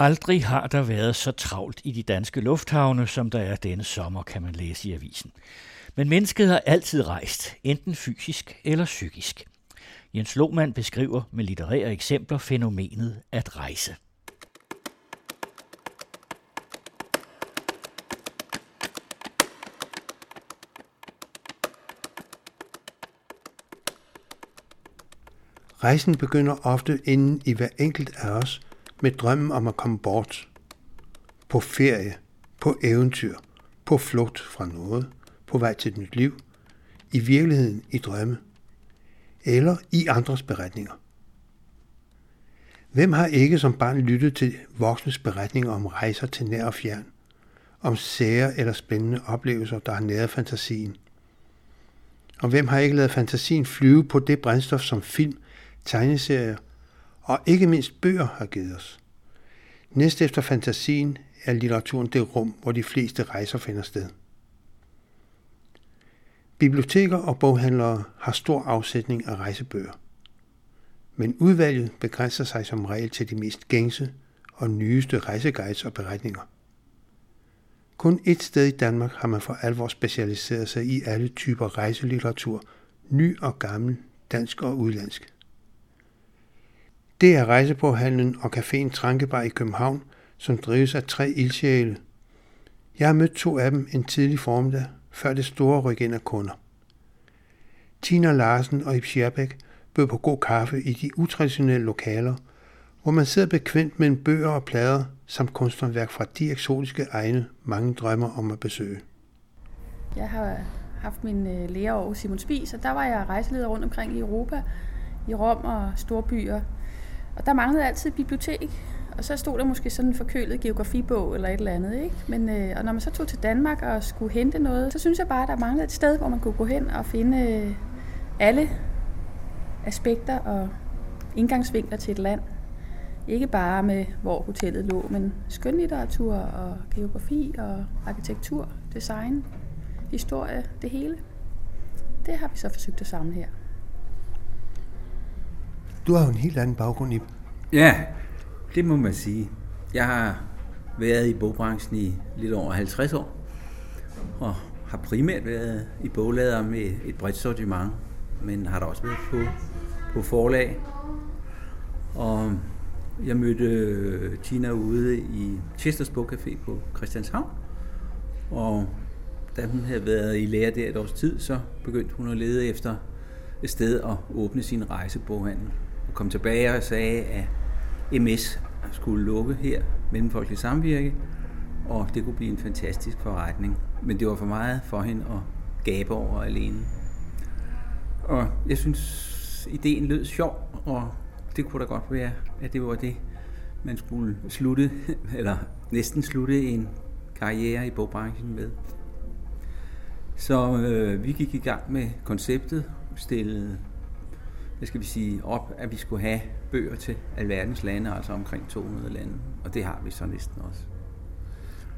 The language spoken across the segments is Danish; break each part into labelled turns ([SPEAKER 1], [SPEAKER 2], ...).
[SPEAKER 1] Aldrig har der været så travlt i de danske lufthavne, som der er denne sommer, kan man læse i avisen. Men mennesket har altid rejst, enten fysisk eller psykisk. Jens Lohmann beskriver med litterære eksempler fænomenet at rejse.
[SPEAKER 2] Rejsen begynder ofte inden i hver enkelt af os med drømmen om at komme bort. På ferie, på eventyr, på flugt fra noget, på vej til et nyt liv, i virkeligheden i drømme, eller i andres beretninger. Hvem har ikke som barn lyttet til voksnes beretninger om rejser til nær og fjern, om sære eller spændende oplevelser, der har næret fantasien? Og hvem har ikke lavet fantasien flyve på det brændstof, som film, tegneserier og ikke mindst bøger har givet os? Næst efter fantasien er litteraturen det rum, hvor de fleste rejser finder sted. Biblioteker og boghandlere har stor afsætning af rejsebøger. Men udvalget begrænser sig som regel til de mest gængse og nyeste rejseguides og beretninger. Kun et sted i Danmark har man for alvor specialiseret sig i alle typer rejselitteratur, ny og gammel, dansk og udlandsk. Det er rejseboghandlen og caféen Trankebar i København, som drives af tre ildsjæle. Jeg har mødt to af dem en tidlig formiddag, før det store ryk ind af kunder. Tina Larsen og Ib Scherbæk bød på god kaffe i de utraditionelle lokaler, hvor man sidder bekvemt mellem bøger og plader samt kunsthåndværk fra de eksotiske egne, mange drømmer om at besøge.
[SPEAKER 3] Jeg har haft min øh, lærer læreår Simon Spies, og der var jeg rejseleder rundt omkring i Europa, i Rom og storbyer. Og der manglede altid et bibliotek, og så stod der måske sådan en forkølet geografibog eller et eller andet. Ikke? Men, øh, og når man så tog til Danmark og skulle hente noget, så synes jeg bare, at der manglede et sted, hvor man kunne gå hen og finde øh, alle aspekter og indgangsvinkler til et land. Ikke bare med, hvor hotellet lå, men skønlitteratur og geografi og arkitektur, design, historie, det hele. Det har vi så forsøgt at samle her.
[SPEAKER 2] Du har jo en helt anden baggrund i.
[SPEAKER 4] Ja, det må man sige. Jeg har været i bogbranchen i lidt over 50 år, og har primært været i boglader med et bredt sortiment, men har da også været på, på forlag. Og jeg mødte øh, Tina ude i Chesters Bogcafé på Christianshavn, og da hun havde været i lære der et års tid, så begyndte hun at lede efter et sted at åbne sin rejseboghandel. Kom tilbage og sagde, at MS skulle lukke her, Mellemfolkelig Samvirke, og det kunne blive en fantastisk forretning. Men det var for meget for hende at gabe over alene. Og jeg synes, ideen lød sjov, og det kunne da godt være, at det var det, man skulle slutte, eller næsten slutte en karriere i bogbranchen med. Så øh, vi gik i gang med konceptet, stillede hvad skal vi sige, op, at vi skulle have bøger til alverdens lande, altså omkring 200 lande. Og det har vi så næsten også.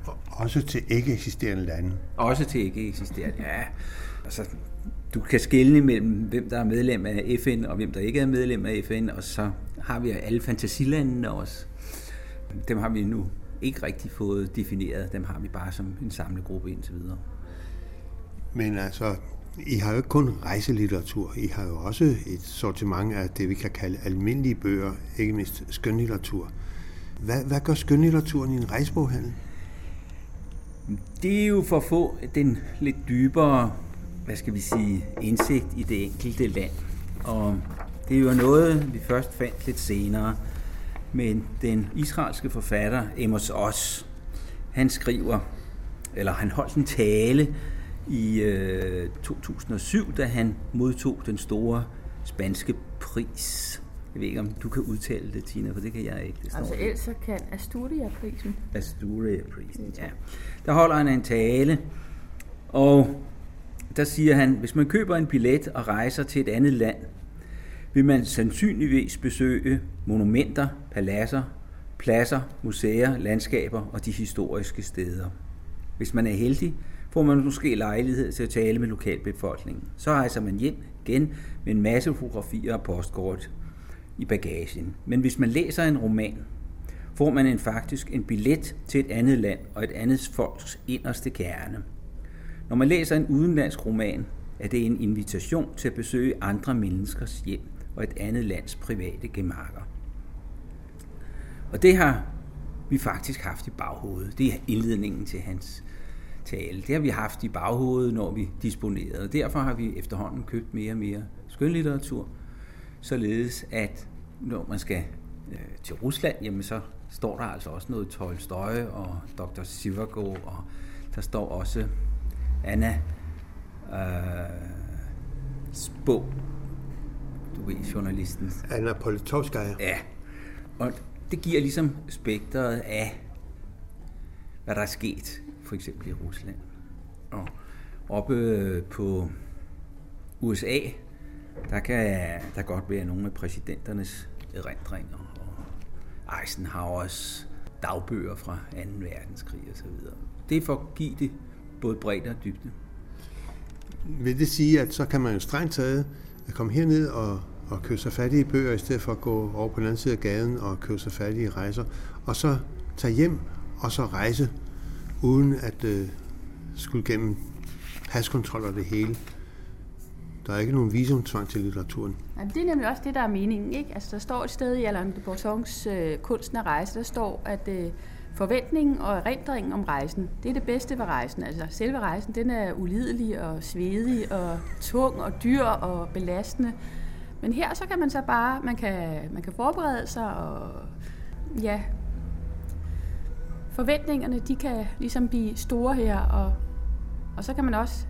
[SPEAKER 2] Og også til ikke eksisterende lande?
[SPEAKER 4] Også til ikke eksisterende, ja. Altså, du kan skelne mellem, hvem der er medlem af FN, og hvem der ikke er medlem af FN, og så har vi alle fantasilandene også. Dem har vi nu ikke rigtig fået defineret. Dem har vi bare som en samlegruppe indtil videre.
[SPEAKER 2] Men altså, i har jo ikke kun rejselitteratur, I har jo også et sortiment af det, vi kan kalde almindelige bøger, ikke mindst skønlitteratur. Hvad, hvad gør skønlitteraturen i en rejseboghandel?
[SPEAKER 4] Det er jo for at få den lidt dybere, hvad skal vi sige, indsigt i det enkelte land. Og det er jo noget, vi først fandt lidt senere. Men den israelske forfatter Amos Oz, han skriver, eller han holdt en tale i øh, 2007, da han modtog den store spanske pris. Jeg ved ikke, om du kan udtale det, Tina, for det kan jeg ikke. Det
[SPEAKER 3] altså Elsa kan Asturia-prisen.
[SPEAKER 4] Asturia-prisen, ja. Der holder han en tale, og der siger han, hvis man køber en billet og rejser til et andet land, vil man sandsynligvis besøge monumenter, paladser, pladser, museer, landskaber og de historiske steder. Hvis man er heldig, får man måske lejlighed til at tale med lokalbefolkningen. Så rejser man hjem igen med en masse fotografier og postkort i bagagen. Men hvis man læser en roman, får man en faktisk en billet til et andet land og et andet folks inderste kerne. Når man læser en udenlandsk roman, er det en invitation til at besøge andre menneskers hjem og et andet lands private gemakker. Og det har vi faktisk haft i baghovedet. Det er indledningen til hans tale. Det har vi haft i baghovedet, når vi disponerede. Derfor har vi efterhånden købt mere og mere skønlitteratur, således at når man skal øh, til Rusland, jamen så står der altså også noget Tolstoy og Dr. Sivagov, og der står også Anna øh, Spå, du ved, journalisten.
[SPEAKER 2] Anna Politovskaya.
[SPEAKER 4] Ja, og det giver ligesom spektret af, hvad der er sket, for eksempel i Rusland. Og oppe øh, på USA, der kan der godt være nogle af præsidenternes erindringer og Eisenhowers dagbøger fra 2. verdenskrig osv. Det er for at give det både bredde og dybde.
[SPEAKER 2] Vil det sige, at så kan man jo strengt taget komme herned og, og købe sig fat i bøger, i stedet for at gå over på den anden side af gaden og købe sig fat i rejser, og så tage hjem og så rejse, uden at øh, skulle gennem paskontrol og det hele. Der er ikke nogen visumtvang til litteraturen.
[SPEAKER 3] Ja, det er nemlig også det, der er meningen. Ikke? Altså, der står et sted i Alain de Botons øh, Kunsten at rejse, der står, at øh, forventningen og erindringen om rejsen, det er det bedste ved rejsen. Altså, selve rejsen, den er ulidelig og svedig og tung og dyr og belastende. Men her så kan man så bare, man kan, man kan forberede sig og ja, forventningerne, de kan ligesom blive store her, og, og så kan man også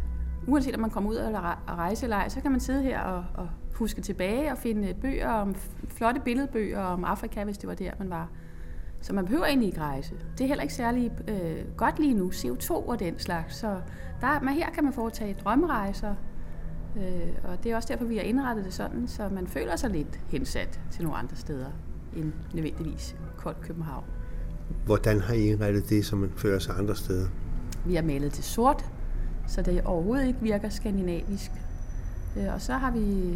[SPEAKER 3] uanset om man kommer ud og rejse eller ej, så kan man sidde her og, og huske tilbage og finde bøger om, flotte billedbøger om Afrika, hvis det var der, man var. Så man behøver egentlig ikke rejse. Det er heller ikke særlig øh, godt lige nu, CO2 og den slags. Så der, man her kan man foretage drømmerejser, øh, og det er også derfor, vi har indrettet det sådan, så man føler sig lidt hensat til nogle andre steder end nødvendigvis koldt København.
[SPEAKER 2] Hvordan har I indrettet det, som man føler sig andre steder?
[SPEAKER 3] Vi har malet til sort, så det overhovedet ikke virker skandinavisk. Øh, og så har vi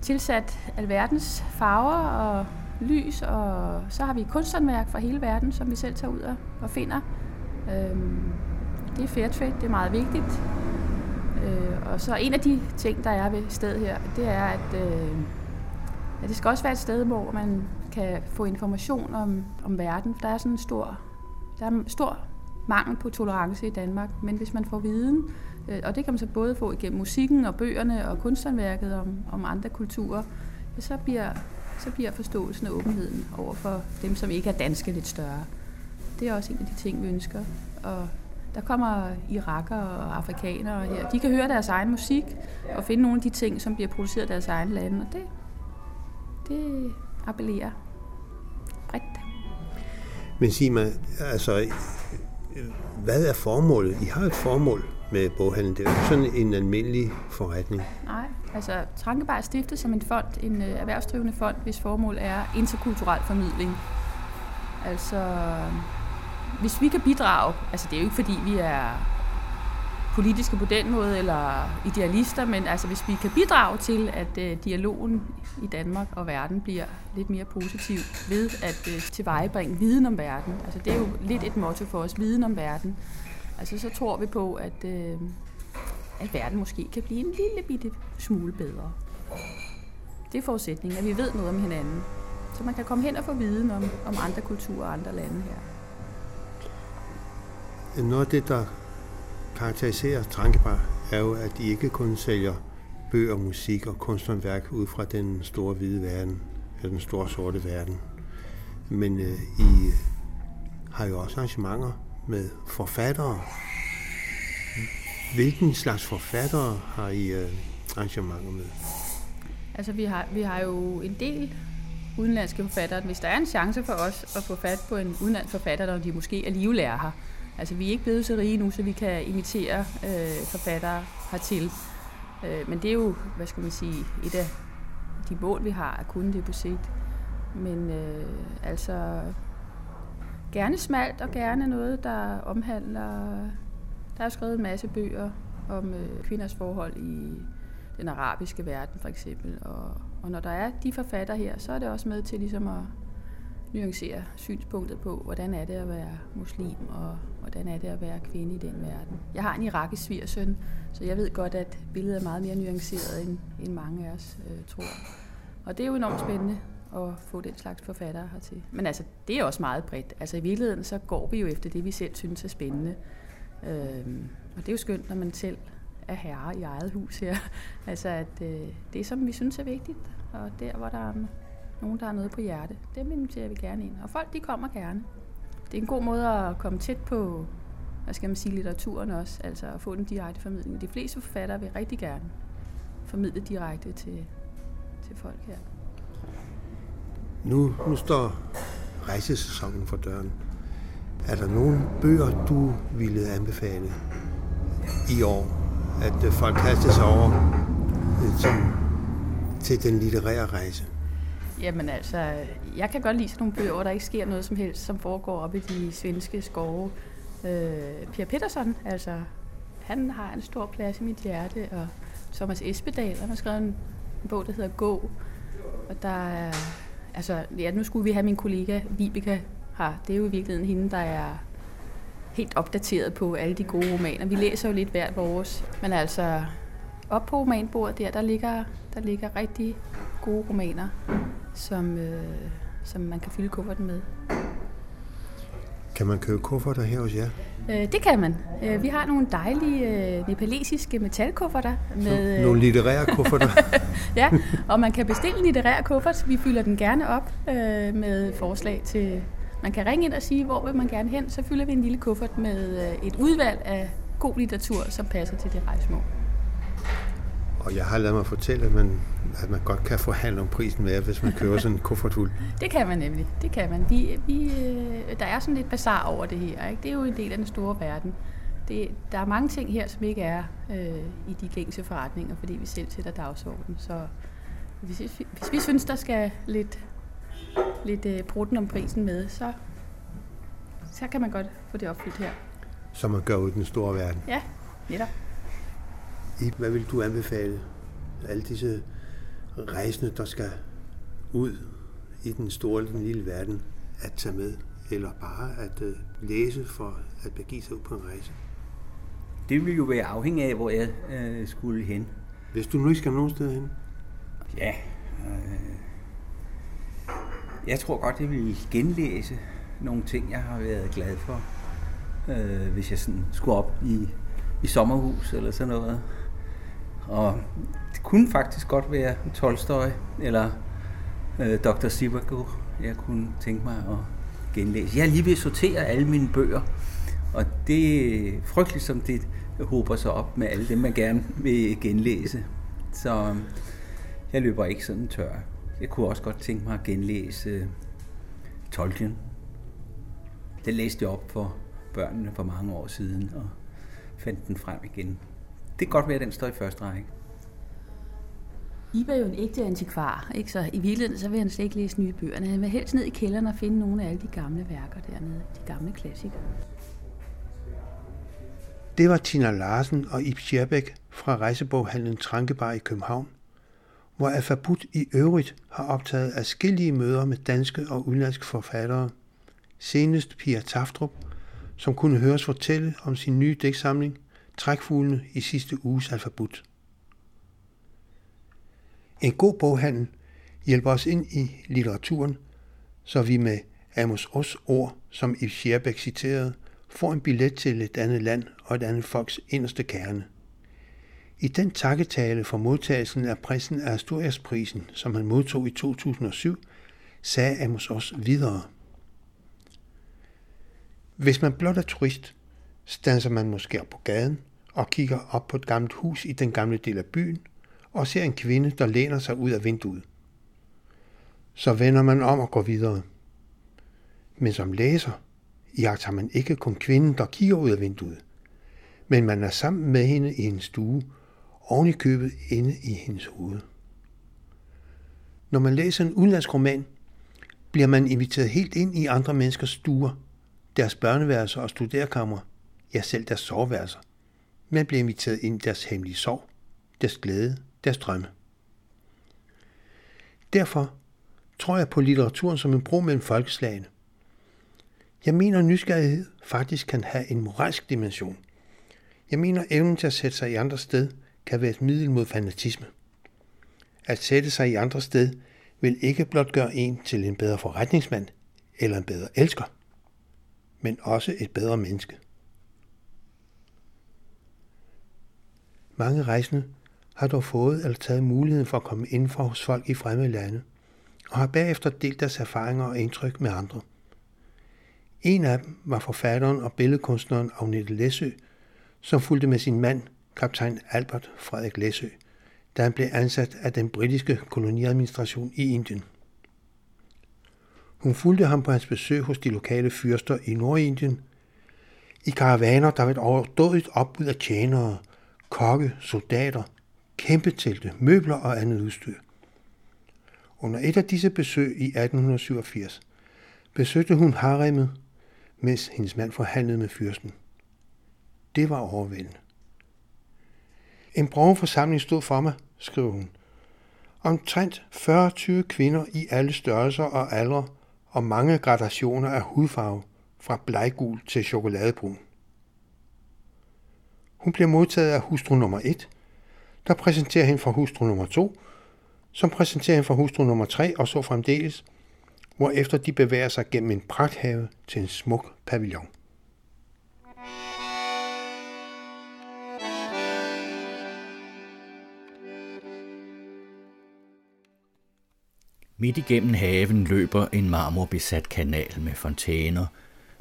[SPEAKER 3] tilsat alverdens farver og lys, og så har vi kunsthåndværk fra hele verden, som vi selv tager ud og finder. Øh, det er fair trade, det er meget vigtigt. Øh, og så en af de ting, der er ved stedet her, det er, at, at det skal også være et sted, hvor man kan få information om, om verden. Der er sådan en stor, der er en stor mangel på tolerance i Danmark, men hvis man får viden, øh, og det kan man så både få igennem musikken og bøgerne og kunsthåndværket om, om andre kulturer, så bliver, så bliver forståelsen og åbenheden over for dem, som ikke er danske, lidt større. Det er også en af de ting, vi ønsker. Og der kommer irakere og afrikanere her. De kan høre deres egen musik og finde nogle af de ting, som bliver produceret i deres egen lande, og det, det appellerer bredt.
[SPEAKER 2] Men sig mig, altså hvad er formålet? I har et formål med boghandlen. Det er jo sådan en almindelig forretning.
[SPEAKER 3] Nej, altså Trankebar er stiftet som en fond, en øh, erhvervsdrivende fond, hvis formål er interkulturel formidling. Altså, hvis vi kan bidrage, altså det er jo ikke fordi vi er politiske på den måde, eller idealister, men altså hvis vi kan bidrage til, at øh, dialogen i Danmark og verden bliver lidt mere positiv ved at øh, tilvejebringe viden om verden. Altså det er jo lidt et motto for os, viden om verden. Altså så tror vi på, at, øh, at verden måske kan blive en lille bitte smule bedre. Det er forudsætningen, at vi ved noget om hinanden. Så man kan komme hen og få viden om, om andre kulturer og andre lande her.
[SPEAKER 2] Noget af det, der karakteriserer Trankebar, er jo, at de ikke kun sælger bøger, musik og kunsthåndværk ud fra den store hvide verden, eller den store sorte verden. Men øh, I har jo også arrangementer med forfattere. Hvilken slags forfattere har I øh, arrangementer med?
[SPEAKER 3] Altså, vi har, vi har jo en del udenlandske forfattere. Hvis der er en chance for os at få fat på en udenlandsk forfatter, der de måske alligevel er her, Altså, vi er ikke blevet så rige nu, så vi kan imitere øh, forfattere hertil. Øh, men det er jo, hvad skal man sige, et af de mål, vi har, at kunne det på sigt. Men øh, altså, gerne smalt og gerne noget, der omhandler... Der er skrevet en masse bøger om øh, kvinders forhold i den arabiske verden, for eksempel. Og, og når der er de forfatter her, så er det også med til ligesom at nuancere synspunktet på, hvordan er det at være muslim, og hvordan er det at være kvinde i den verden. Jeg har en irakisk svigersøn, så jeg ved godt, at billedet er meget mere nuanceret, end, end mange af os øh, tror. Og det er jo enormt spændende at få den slags forfattere hertil. Men altså, det er også meget bredt. Altså i virkeligheden, så går vi jo efter det, vi selv synes er spændende. Øhm, og det er jo skønt, når man selv er herre i eget hus her. altså, at øh, det, som vi synes er vigtigt, og der, hvor der er nogen, der har noget på hjerte, dem inviterer vi gerne ind. Og folk, de kommer gerne. Det er en god måde at komme tæt på, hvad skal man sige, litteraturen også, altså at få den direkte formidling. De fleste forfattere vil rigtig gerne formidle direkte til, til folk her.
[SPEAKER 2] Nu, nu står rejsesæsonen for døren. Er der nogle bøger, du ville anbefale i år, at øh, folk kaster sig over øh, som, til den litterære rejse?
[SPEAKER 3] Jamen altså, jeg kan godt lide sådan nogle bøger, hvor der ikke sker noget som helst, som foregår op i de svenske skove. Øh, Pia Petersen, altså, han har en stor plads i mit hjerte, og Thomas Espedal, han har skrevet en, en bog, der hedder Gå, og der er, altså, ja, nu skulle vi have min kollega Vibeke her. Det er jo i virkeligheden hende, der er helt opdateret på alle de gode romaner. Vi læser jo lidt hvert vores, men altså, op på romanbordet der, der ligger, der ligger rigtig gode romaner, som, øh, som man kan fylde kufferten med.
[SPEAKER 2] Kan man købe kufferter her hos jer?
[SPEAKER 3] Øh, det kan man. Øh, vi har nogle dejlige øh, nepalesiske metalkufferter. Med,
[SPEAKER 2] øh... Nogle litterære kufferter?
[SPEAKER 3] ja, og man kan bestille en litterær kuffert. Vi fylder den gerne op øh, med forslag til... Man kan ringe ind og sige, hvor vil man gerne hen. Så fylder vi en lille kuffert med øh, et udvalg af god litteratur, som passer til det rejsmål.
[SPEAKER 2] Og jeg har lavet mig fortælle, at man, at man godt kan forhandle om prisen med hvis man køber sådan en kufferthul.
[SPEAKER 3] det kan man nemlig. Det kan man. Vi, vi, øh, der er sådan lidt bazar over det her. Ikke? Det er jo en del af den store verden. Det, der er mange ting her, som ikke er øh, i de gængse forretninger, fordi vi selv sætter dagsordenen. Så hvis, hvis vi synes, der skal lidt, lidt øh, brutten om prisen med, så, så kan man godt få det opfyldt her.
[SPEAKER 2] Som man gør ud i den store verden.
[SPEAKER 3] Ja, netop.
[SPEAKER 2] I, hvad vil du anbefale alle disse rejsende, der skal ud i den store eller den lille verden, at tage med, eller bare at uh, læse for at begive sig ud på en rejse?
[SPEAKER 4] Det vil jo være afhængig af, hvor jeg uh, skulle hen.
[SPEAKER 2] Hvis du nu ikke skal nogen sted hen?
[SPEAKER 4] Ja. Øh, jeg tror godt, jeg vil genlæse nogle ting, jeg har været glad for. Øh, hvis jeg sådan skulle op i, i sommerhus eller sådan noget. Og det kunne faktisk godt være Tolstoy eller øh, Dr. Sivago, jeg kunne tænke mig at genlæse. Jeg er lige ved at sortere alle mine bøger, og det er frygteligt, som det håber sig op med alle dem, man gerne vil genlæse. Så øhm, jeg løber ikke sådan tør. Jeg kunne også godt tænke mig at genlæse øh, Tolkien. Det læste jeg op for børnene for mange år siden, og fandt den frem igen. Det kan godt være, at den står i første række.
[SPEAKER 3] I var jo en ægte antikvar, ikke? så i virkeligheden så vil han slet ikke læse nye bøger. Han vil helst ned i kælderen og finde nogle af alle de gamle værker dernede, de gamle klassikere.
[SPEAKER 2] Det var Tina Larsen og Ib Scherbæk fra rejseboghandlen Trankebar i København, hvor Alfabut i øvrigt har optaget adskillige møder med danske og udenlandske forfattere. Senest Pia Taftrup, som kunne høres fortælle om sin nye dæksamling Trækfuglene i sidste uges alfabet. En god boghandel hjælper os ind i litteraturen, så vi med Amos Os ord, som i Scherbæk citerede, får en billet til et andet land og et andet folks inderste kerne. I den takketale for modtagelsen af prisen af Asturiasprisen, som han modtog i 2007, sagde Amos Os videre. Hvis man blot er turist, stanser man måske op på gaden og kigger op på et gammelt hus i den gamle del af byen og ser en kvinde, der læner sig ud af vinduet. Så vender man om og går videre. Men som læser jagter man ikke kun kvinden, der kigger ud af vinduet, men man er sammen med hende i en stue, oven i købet inde i hendes hoved. Når man læser en udenlandsk roman, bliver man inviteret helt ind i andre menneskers stuer, deres børneværelser og studerkammer, ja selv deres soveværelser. Man bliver inviteret ind i deres hemmelige sorg, deres glæde, deres drømme. Derfor tror jeg på litteraturen som en bro mellem folkeslagene. Jeg mener, at nysgerrighed faktisk kan have en moralsk dimension. Jeg mener, at evnen til at sætte sig i andre sted kan være et middel mod fanatisme. At sætte sig i andre sted vil ikke blot gøre en til en bedre forretningsmand eller en bedre elsker, men også et bedre menneske. Mange rejsende har dog fået eller taget muligheden for at komme indenfor hos folk i fremmede lande, og har bagefter delt deres erfaringer og indtryk med andre. En af dem var forfatteren og billedkunstneren Agnete Læsø, som fulgte med sin mand, kaptajn Albert Frederik Læsø, da han blev ansat af den britiske koloniadministration i Indien. Hun fulgte ham på hans besøg hos de lokale fyrster i Nordindien, i karavaner, der var et overdådigt opbud af tjenere, kokke, soldater, kæmpetelte, møbler og andet udstyr. Under et af disse besøg i 1887 besøgte hun haremmet, mens hendes mand forhandlede med fyrsten. Det var overvældende. En brogen forsamling stod for mig, skrev hun. Omtrent 40-20 kvinder i alle størrelser og aldre og mange gradationer af hudfarve, fra bleggul til chokoladebrun. Hun bliver modtaget af hustru nummer 1, der præsenterer hende for hustru nummer 2, som præsenterer hende for hustru nummer 3 og så fremdeles, hvorefter de bevæger sig gennem en pragthave til en smuk pavillon.
[SPEAKER 1] Midt igennem haven løber en marmorbesat kanal med fontæner.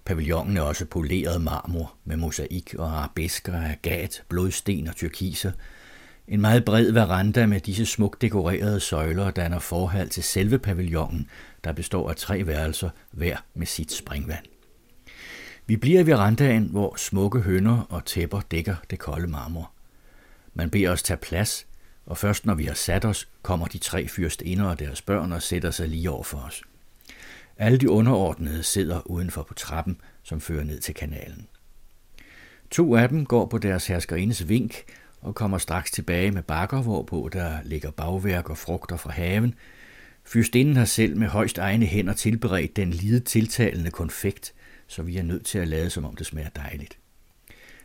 [SPEAKER 1] Pavillonen er også poleret marmor med mosaik og arabesker af agat, blodsten og tyrkiser. En meget bred veranda med disse smukt dekorerede søjler danner forhold til selve pavillonen, der består af tre værelser, hver med sit springvand. Vi bliver i verandaen, hvor smukke hønder og tæpper dækker det kolde marmor. Man beder os tage plads, og først når vi har sat os, kommer de tre fyrstinder og deres børn og sætter sig lige over for os. Alle de underordnede sidder udenfor på trappen, som fører ned til kanalen. To af dem går på deres herskerindes vink og kommer straks tilbage med bakker, hvorpå der ligger bagværk og frugter fra haven. Fyrstinden har selv med højst egne hænder tilberedt den lide tiltalende konfekt, så vi er nødt til at lade, som om det smager dejligt.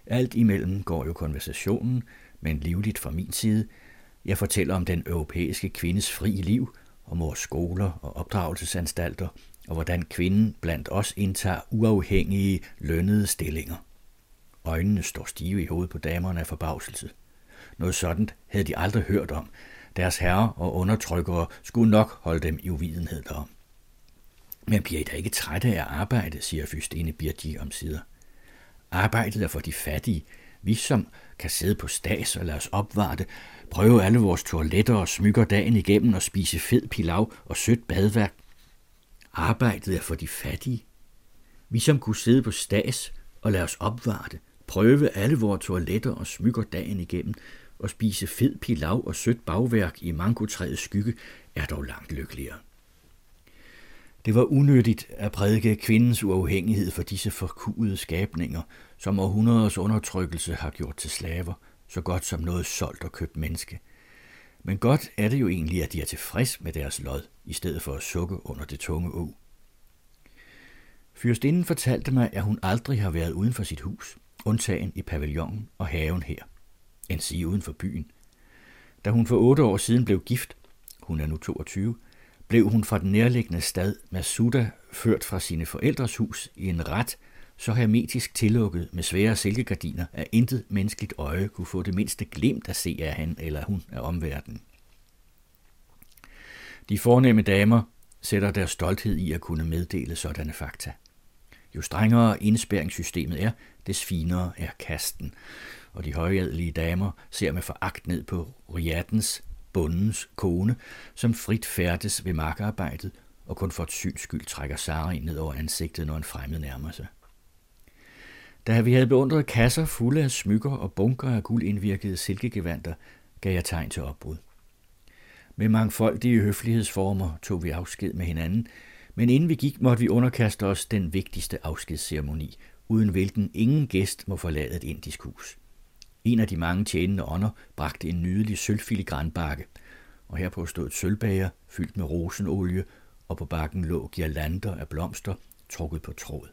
[SPEAKER 1] Alt imellem går jo konversationen, men livligt fra min side, jeg fortæller om den europæiske kvindes frie liv, om vores skoler og opdragelsesanstalter, og hvordan kvinden blandt os indtager uafhængige, lønnede stillinger. Øjnene står stive i hovedet på damerne af forbavselse. Noget sådan havde de aldrig hørt om. Deres herrer og undertrykkere skulle nok holde dem i uvidenhed derom. Men bliver I da ikke trætte af at arbejde, siger Fyrstene Birgi om sider. Arbejdet er for de fattige. Vi som kan sidde på stas og lade os opvarte, prøve alle vores toiletter og smykker dagen igennem og spise fed pilav og sødt badværk. Arbejdet er for de fattige. Vi som kunne sidde på stas og lade os opvarte, prøve alle vores toiletter og smykker dagen igennem og spise fed pilav og sødt bagværk i mangotræets skygge, er dog langt lykkeligere. Det var unødigt at prædike kvindens uafhængighed for disse forkudede skabninger, som århundreders undertrykkelse har gjort til slaver – så godt som noget solgt og købt menneske. Men godt er det jo egentlig, at de er tilfreds med deres lod, i stedet for at sukke under det tunge å. Fyrstinden fortalte mig, at hun aldrig har været uden for sit hus, undtagen i pavillonen og haven her, end sige uden for byen. Da hun for otte år siden blev gift, hun er nu 22, blev hun fra den nærliggende stad Masuda ført fra sine forældres hus i en ret, så hermetisk tillukket med svære silkegardiner, at intet menneskeligt øje kunne få det mindste glimt at se af han eller hun af omverdenen. De fornemme damer sætter deres stolthed i at kunne meddele sådanne fakta. Jo strengere indspæringssystemet er, des finere er kasten, og de højadelige damer ser med foragt ned på riattens, bundens kone, som frit færdes ved markarbejdet og kun for et syns skyld trækker Sara ind ned over ansigtet, når en fremmed nærmer sig. Da vi havde beundret kasser fulde af smykker og bunker af guldindvirkede silkegevanter, gav jeg tegn til opbrud. Med mangfoldige høflighedsformer tog vi afsked med hinanden, men inden vi gik, måtte vi underkaste os den vigtigste afskedsceremoni, uden hvilken ingen gæst må forlade et indisk hus. En af de mange tjenende ånder bragte en nydelig sølvfiligranbakke, og herpå stod et sølvbager fyldt med rosenolie og på bakken lå girlander af blomster, trukket på tråd.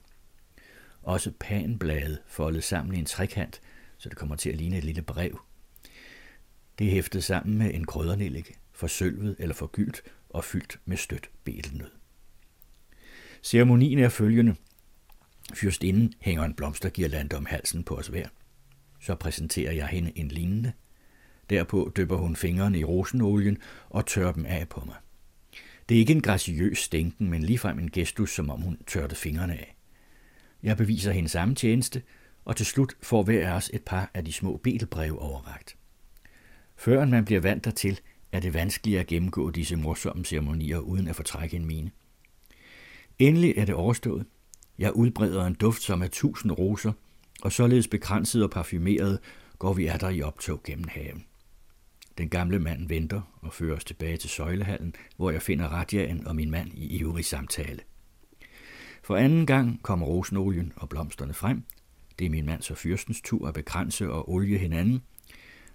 [SPEAKER 1] Også panblade foldet sammen i en trekant, så det kommer til at ligne et lille brev. Det er hæftet sammen med en krøddernellik, forsølvet eller forgyldt og fyldt med stødt betelnød. Ceremonien er følgende. Fyrstinden hænger en blomstergirlande om halsen på os hver. Så præsenterer jeg hende en lignende. Derpå dypper hun fingrene i rosenolien og tørrer dem af på mig. Det er ikke en graciøs stænken, men ligefrem en gestus, som om hun tørte fingrene af. Jeg beviser hende samme tjeneste, og til slut får hver af os et par af de små betelbreve overragt. Før man bliver vant dertil, er det vanskeligt at gennemgå disse morsomme ceremonier uden at fortrække en mine. Endelig er det overstået. Jeg udbreder en duft som af tusind roser, og således begrænset og parfumeret går vi der i optog gennem haven. Den gamle mand venter og fører os tilbage til søjlehallen, hvor jeg finder Radjaen og min mand i ivrig samtale. For anden gang kom rosenolien og blomsterne frem. Det er min mands og fyrstens tur at begrænse og olie hinanden.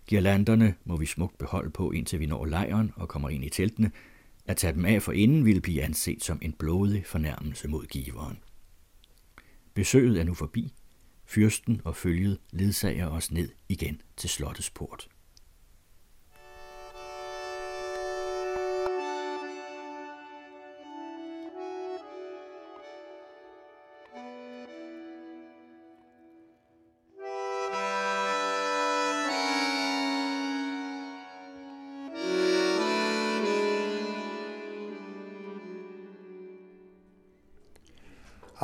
[SPEAKER 1] Girlanderne må vi smukt beholde på, indtil vi når lejren og kommer ind i teltene. At tage dem af for inden ville blive anset som en blodig fornærmelse mod giveren. Besøget er nu forbi. Fyrsten og følget ledsager os ned igen til slottets port.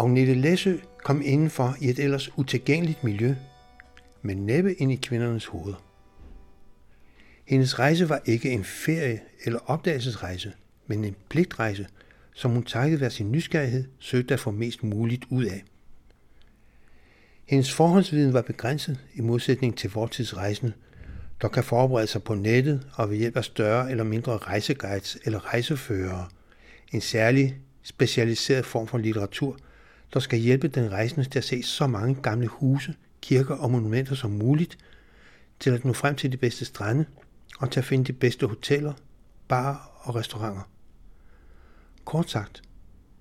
[SPEAKER 2] Agnete Læsø kom indenfor i et ellers utilgængeligt miljø, men næppe ind i kvindernes hoveder. Hendes rejse var ikke en ferie eller opdagelsesrejse, men en pligtrejse, som hun takket være sin nysgerrighed søgte at få mest muligt ud af. Hendes forhåndsviden var begrænset i modsætning til vortidsrejsende, der kan forberede sig på nettet og ved hjælp af større eller mindre rejseguides eller rejseførere, en særlig specialiseret form for litteratur – der skal hjælpe den rejsende til at se så mange gamle huse, kirker og monumenter som muligt, til at nå frem til de bedste strande og til at finde de bedste hoteller, barer og restauranter. Kort sagt,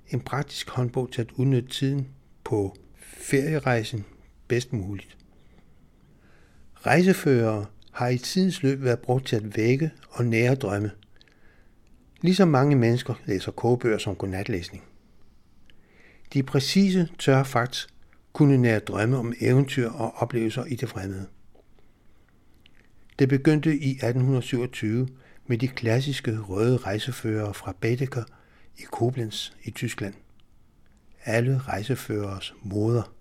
[SPEAKER 2] en praktisk håndbog til at udnytte tiden på ferierejsen bedst muligt. Rejseførere har i tidens løb været brugt til at vække og nære drømme. Ligesom mange mennesker læser kogebøger som godnatlæsning. De præcise tørre facts kunne nære drømme om eventyr og oplevelser i det fremmede. Det begyndte i 1827 med de klassiske røde rejseførere fra Baedeker i Koblenz i Tyskland. Alle rejseførers moder,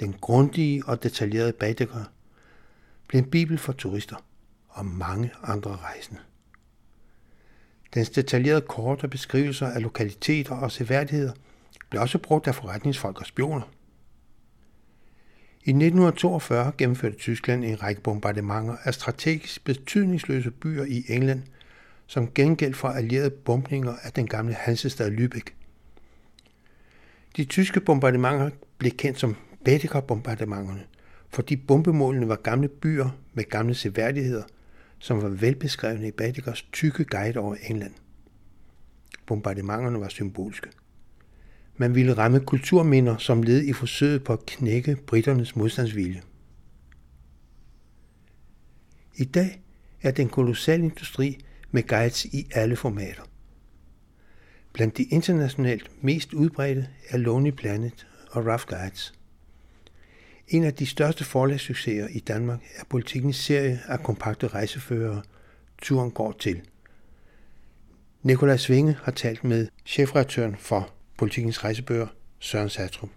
[SPEAKER 2] den grundige og detaljerede Baedeker, blev en bibel for turister og mange andre rejsende. Dens detaljerede kort og beskrivelser af lokaliteter og seværdigheder – blev også brugt af forretningsfolk og spioner. I 1942 gennemførte Tyskland en række bombardementer af strategisk betydningsløse byer i England, som gengæld for allierede bombninger af den gamle Hansestad Lübeck. De tyske bombardementer blev kendt som Baedeker-bombardementerne, fordi bombemålene var gamle byer med gamle seværdigheder, som var velbeskrevne i Baedekers tykke guide over England. Bombardementerne var symbolske. Man ville ramme kulturminder som led i forsøget på at knække britternes modstandsvilje. I dag er den kolossal industri med guides i alle formater. Blandt de internationalt mest udbredte er Lonely Planet og Rough Guides. En af de største forlagssucceser i Danmark er politikens serie af kompakte rejseførere, Turen går til. Nikolaj Svinge har talt med chefredaktøren for politikens rejsebøger, Søren Satrup.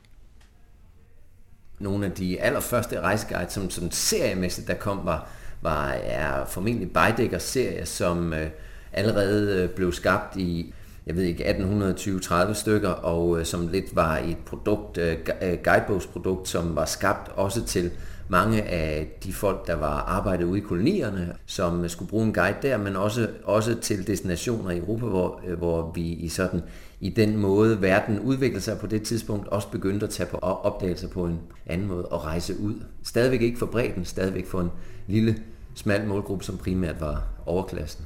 [SPEAKER 5] Nogle af de allerførste rejseguides, som, som seriemæssigt der kom, var, var er formentlig Beideckers serie, som øh, allerede øh, blev skabt i jeg ved ikke, 1820-30 stykker, og øh, som lidt var et produkt, øh, øh, guidebogsprodukt, som var skabt også til mange af de folk, der var arbejdet ude i kolonierne, som øh, skulle bruge en guide der, men også, også til destinationer i Europa, hvor, øh, hvor vi i sådan i den måde, verden udviklede sig på det tidspunkt, også begyndte at tage på opdagelser på en anden måde og rejse ud. Stadigvæk ikke for bredden, stadigvæk for en lille, smal målgruppe, som primært var overklassen.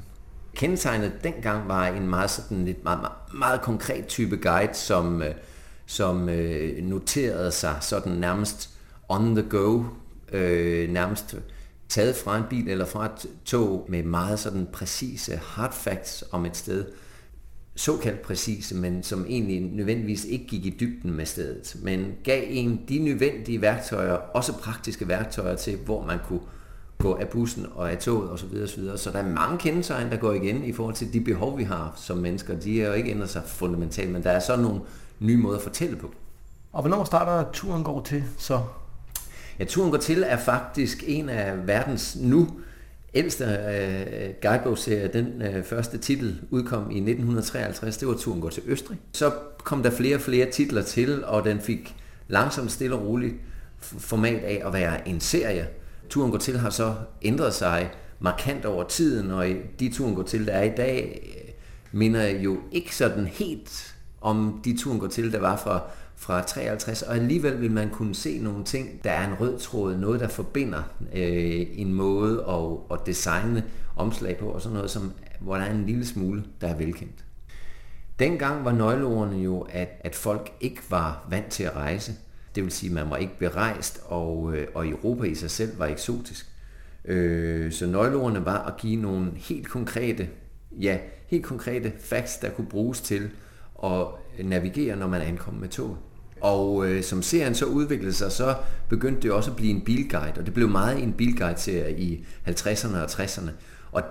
[SPEAKER 5] kendetegnet dengang var en meget, sådan lidt meget, meget, meget konkret type guide, som, øh, som øh, noterede sig sådan nærmest on the go, øh, nærmest taget fra en bil eller fra et tog med meget sådan præcise hard facts om et sted. Såkaldt præcise, men som egentlig nødvendigvis ikke gik i dybden med stedet, men gav en de nødvendige værktøjer, også praktiske værktøjer til, hvor man kunne gå af bussen og af toget osv. osv. Så der er mange kendetegn, der går igen i forhold til de behov, vi har som mennesker. De er jo ikke ændret sig fundamentalt, men der er så nogle nye måder at fortælle på.
[SPEAKER 6] Og hvornår starter turen går til så?
[SPEAKER 5] Ja, turen går til er faktisk en af verdens nu ældste øh, guidebogserie. Den øh, første titel udkom i 1953, det var Turen går til Østrig. Så kom der flere og flere titler til, og den fik langsomt stille og roligt format af at være en serie. Turen går til har så ændret sig markant over tiden, og de turen går til, der er i dag, minder jo ikke sådan helt om de turen går til, der var fra, fra 53, og alligevel vil man kunne se nogle ting, der er en rød tråd, noget der forbinder øh, en måde at, at designe omslag på, og sådan noget, som, hvor der er en lille smule, der er velkendt. Dengang var nøgleordene jo, at, at folk ikke var vant til at rejse. Det vil sige, at man var ikke berejst, og, øh, og Europa i sig selv var eksotisk. Øh, så nøgleordene var at give nogle helt konkrete, ja, helt konkrete facts, der kunne bruges til at navigere, når man ankom med tog. Og øh, som serien så udviklede sig, så begyndte det også at blive en bilguide, og det blev meget en bilguide-serie i 50'erne og 60'erne. Og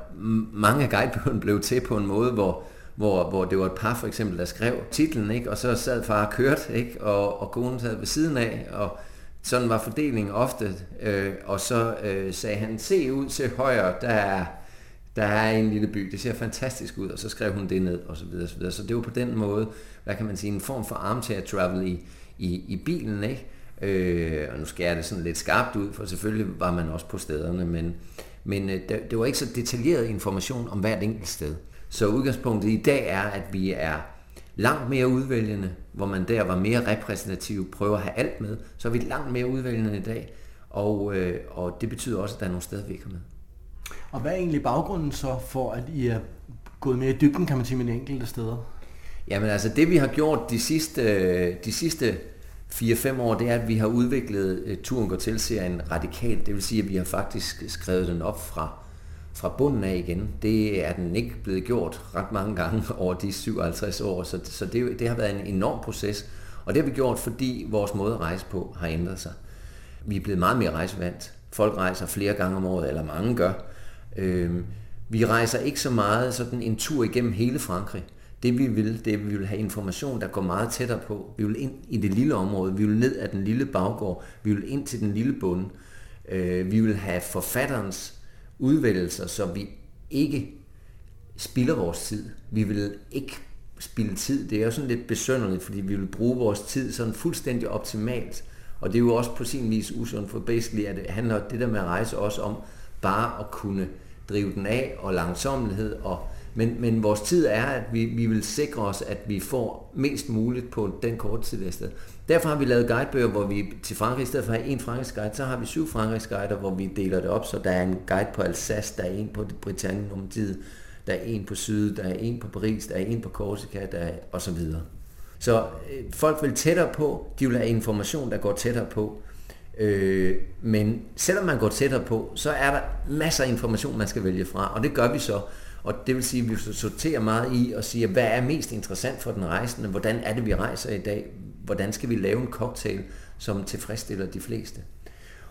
[SPEAKER 5] mange af guidebøgerne blev til på en måde, hvor hvor, hvor det var et par for eksempel, der skrev titlen, ikke? og så sad far og kørte, ikke? Og, og konen sad ved siden af, og sådan var fordelingen ofte, øh, og så øh, sagde han, se ud til højre, der er, der er en lille by, det ser fantastisk ud, og så skrev hun det ned, og så videre, så videre. Så det var på den måde, hvad kan man sige, en form for armchair travel i, i, i bilen, ikke? Øh, og nu skærer det sådan lidt skarpt ud, for selvfølgelig var man også på stederne, men, men øh, det, det var ikke så detaljeret information om hvert enkelt sted. Så udgangspunktet i dag er, at vi er langt mere udvælgende, hvor man der var mere repræsentativ, prøver at have alt med, så er vi langt mere udvælgende i dag, og, øh, og det betyder også, at der er nogle steder, vi ikke er med.
[SPEAKER 6] Og hvad er egentlig baggrunden så for, at I er gået mere i dybden, kan man sige, med enkelte steder?
[SPEAKER 5] Jamen altså, det vi har gjort de sidste, øh, de sidste 4-5 år, det er, at vi har udviklet øh, Turen går til serien radikalt. Det vil sige, at vi har faktisk skrevet den op fra fra bunden af igen. Det er den ikke blevet gjort ret mange gange over de 57 år, så, så det, det har været en enorm proces. Og det har vi gjort, fordi vores måde at rejse på har ændret sig. Vi er blevet meget mere rejsevandt. Folk rejser flere gange om året, eller mange gør. Øh, vi rejser ikke så meget sådan en tur igennem hele Frankrig. Det vi vil, det er, at vi vil have information, der går meget tættere på. Vi vil ind i det lille område, vi vil ned ad den lille baggård, vi vil ind til den lille bund. Øh, vi vil have forfatterens udvælgelser, så vi ikke spilder vores tid. Vi vil ikke spilde tid. Det er jo sådan lidt besønderligt, fordi vi vil bruge vores tid sådan fuldstændig optimalt. Og det er jo også på sin vis usundt, for basically at det handler det der med at rejse også om bare at kunne drive den af og langsommelighed. og men, men vores tid er, at vi, vi vil sikre os, at vi får mest muligt på den korte tid, vi er Derfor har vi lavet guidebøger, hvor vi til Frankrig, i stedet for at have en Frankrigs guide, så har vi syv Frankrigs guider, hvor vi deler det op, så der er en guide på Alsace, der er en på Britannien om tid, der er en på Syd, der er en på Paris, der er en på Korsika, der er, og så videre. Så øh, folk vil tættere på, de vil have information, der går tættere på. Øh, men selvom man går tættere på, så er der masser af information, man skal vælge fra, og det gør vi så. Og det vil sige, at vi sorterer meget i og siger, hvad er mest interessant for den rejsende? Hvordan er det, vi rejser i dag? Hvordan skal vi lave en cocktail, som tilfredsstiller de fleste?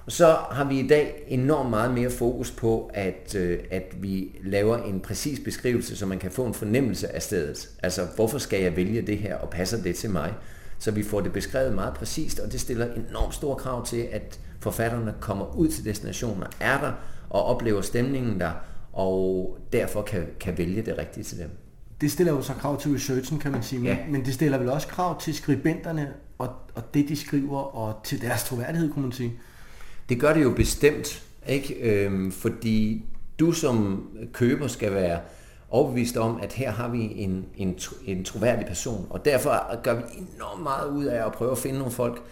[SPEAKER 5] Og så har vi i dag enormt meget mere fokus på, at, øh, at vi laver en præcis beskrivelse, så man kan få en fornemmelse af stedet. Altså, hvorfor skal jeg vælge det her, og passer det til mig? Så vi får det beskrevet meget præcist, og det stiller enormt store krav til, at forfatterne kommer ud til destinationer, er der og oplever stemningen der, og derfor kan, kan vælge det rigtige til dem.
[SPEAKER 6] Det stiller jo så krav til researchen, kan man sige, men, ja. men det stiller vel også krav til skribenterne og, og det, de skriver, og til deres troværdighed, kunne man sige.
[SPEAKER 5] Det gør det jo bestemt, ikke? Øhm, fordi du som køber skal være overbevist om, at her har vi en, en, en troværdig person, og derfor gør vi enormt meget ud af at prøve at finde nogle folk,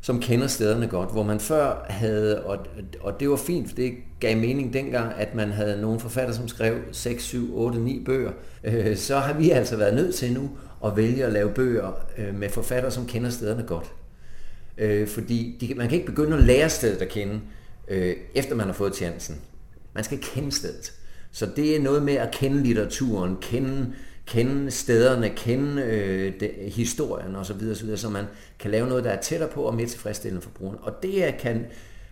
[SPEAKER 5] som kender stederne godt, hvor man før havde, og, og det var fint, for det gav mening dengang, at man havde nogle forfatter, som skrev 6, 7, 8, 9 bøger, øh, så har vi altså været nødt til nu at vælge at lave bøger øh, med forfatter, som kender stederne godt. Øh, fordi de, man kan ikke begynde at lære stedet at kende, øh, efter man har fået chancen. Man skal kende stedet. Så det er noget med at kende litteraturen, kende, kende stederne, kende øh, de, historien osv., så, videre, så man kan lave noget, der er tættere på og mere tilfredsstillende for brugeren. Og det kan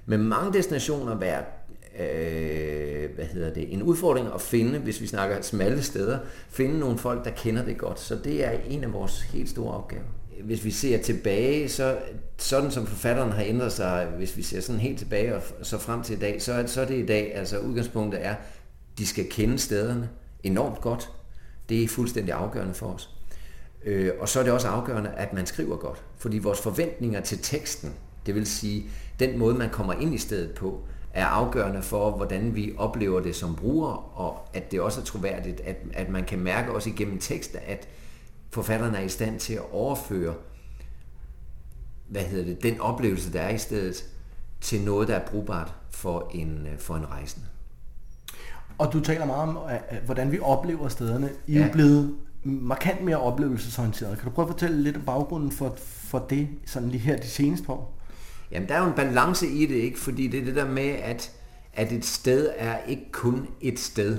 [SPEAKER 5] med mange destinationer være øh, hvad hedder det, en udfordring at finde, hvis vi snakker smalle steder, finde nogle folk, der kender det godt. Så det er en af vores helt store opgaver. Hvis vi ser tilbage, så sådan som forfatteren har ændret sig, hvis vi ser sådan helt tilbage og så frem til i dag, så er, så er det i dag, altså udgangspunktet er, de skal kende stederne enormt godt. Det er fuldstændig afgørende for os. Øh, og så er det også afgørende, at man skriver godt. Fordi vores forventninger til teksten, det vil sige den måde, man kommer ind i stedet på, er afgørende for, hvordan vi oplever det som brugere, og at det også er troværdigt, at, at man kan mærke også igennem tekster, at forfatterne er i stand til at overføre hvad hedder det, den oplevelse, der er i stedet, til noget, der er brugbart for en, øh, for en rejsende.
[SPEAKER 6] Og du taler meget om, hvordan vi oplever stederne. I ja. er blevet markant mere oplevelsesorienteret. Kan du prøve at fortælle lidt om baggrunden for, for det, sådan lige her de seneste år?
[SPEAKER 5] Jamen, der er jo en balance i det, ikke? Fordi det er det der med, at, at et sted er ikke kun et sted.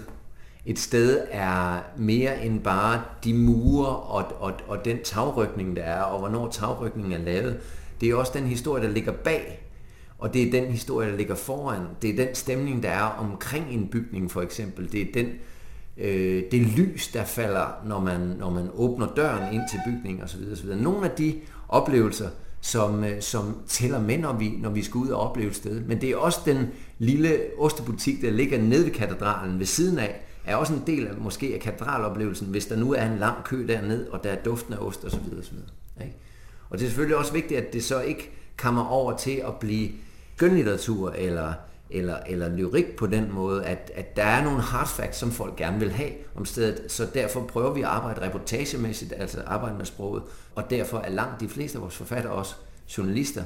[SPEAKER 5] Et sted er mere end bare de mure og, og, og den tagrykning, der er, og hvornår tagrykningen er lavet. Det er også den historie, der ligger bag, og det er den historie, der ligger foran. Det er den stemning, der er omkring en bygning, for eksempel. Det er den, øh, det lys, der falder, når man, når man åbner døren ind til bygningen osv. osv. Nogle af de oplevelser, som, øh, som tæller med, når vi, når vi skal ud og opleve et sted. Men det er også den lille ostebutik, der ligger nede ved katedralen ved siden af, er også en del af måske af katedraloplevelsen, hvis der nu er en lang kø derned, og der er duften af ost osv. osv. Ikke? Og det er selvfølgelig også vigtigt, at det så ikke kommer over til at blive skønlitteratur eller, eller, eller lyrik på den måde, at, at der er nogle hard facts, som folk gerne vil have om stedet, så derfor prøver vi at arbejde reportagemæssigt, altså arbejde med sproget, og derfor er langt de fleste af vores forfattere også journalister.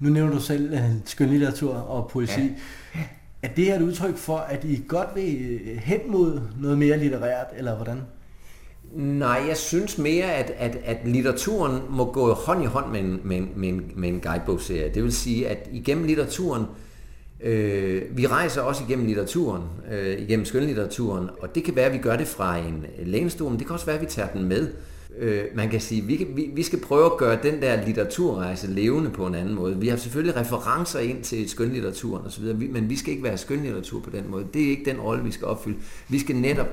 [SPEAKER 6] Nu nævner du selv uh, skønlitteratur og poesi. Ja. Er det et udtryk for, at I godt vil øh, hen mod noget mere litterært, eller hvordan?
[SPEAKER 5] Nej, jeg synes mere, at, at, at litteraturen må gå hånd i hånd med en, med en, med en, med en guidebogserie. Det vil sige, at igennem litteraturen, øh, vi rejser også igennem litteraturen, øh, igennem skønlitteraturen, og det kan være, at vi gør det fra en lænestol, men det kan også være, at vi tager den med. Øh, man kan sige, vi, vi, vi skal prøve at gøre den der litteraturrejse levende på en anden måde. Vi har selvfølgelig referencer ind til skønlitteraturen osv., men vi skal ikke være skønlitteratur på den måde. Det er ikke den rolle, vi skal opfylde. Vi skal netop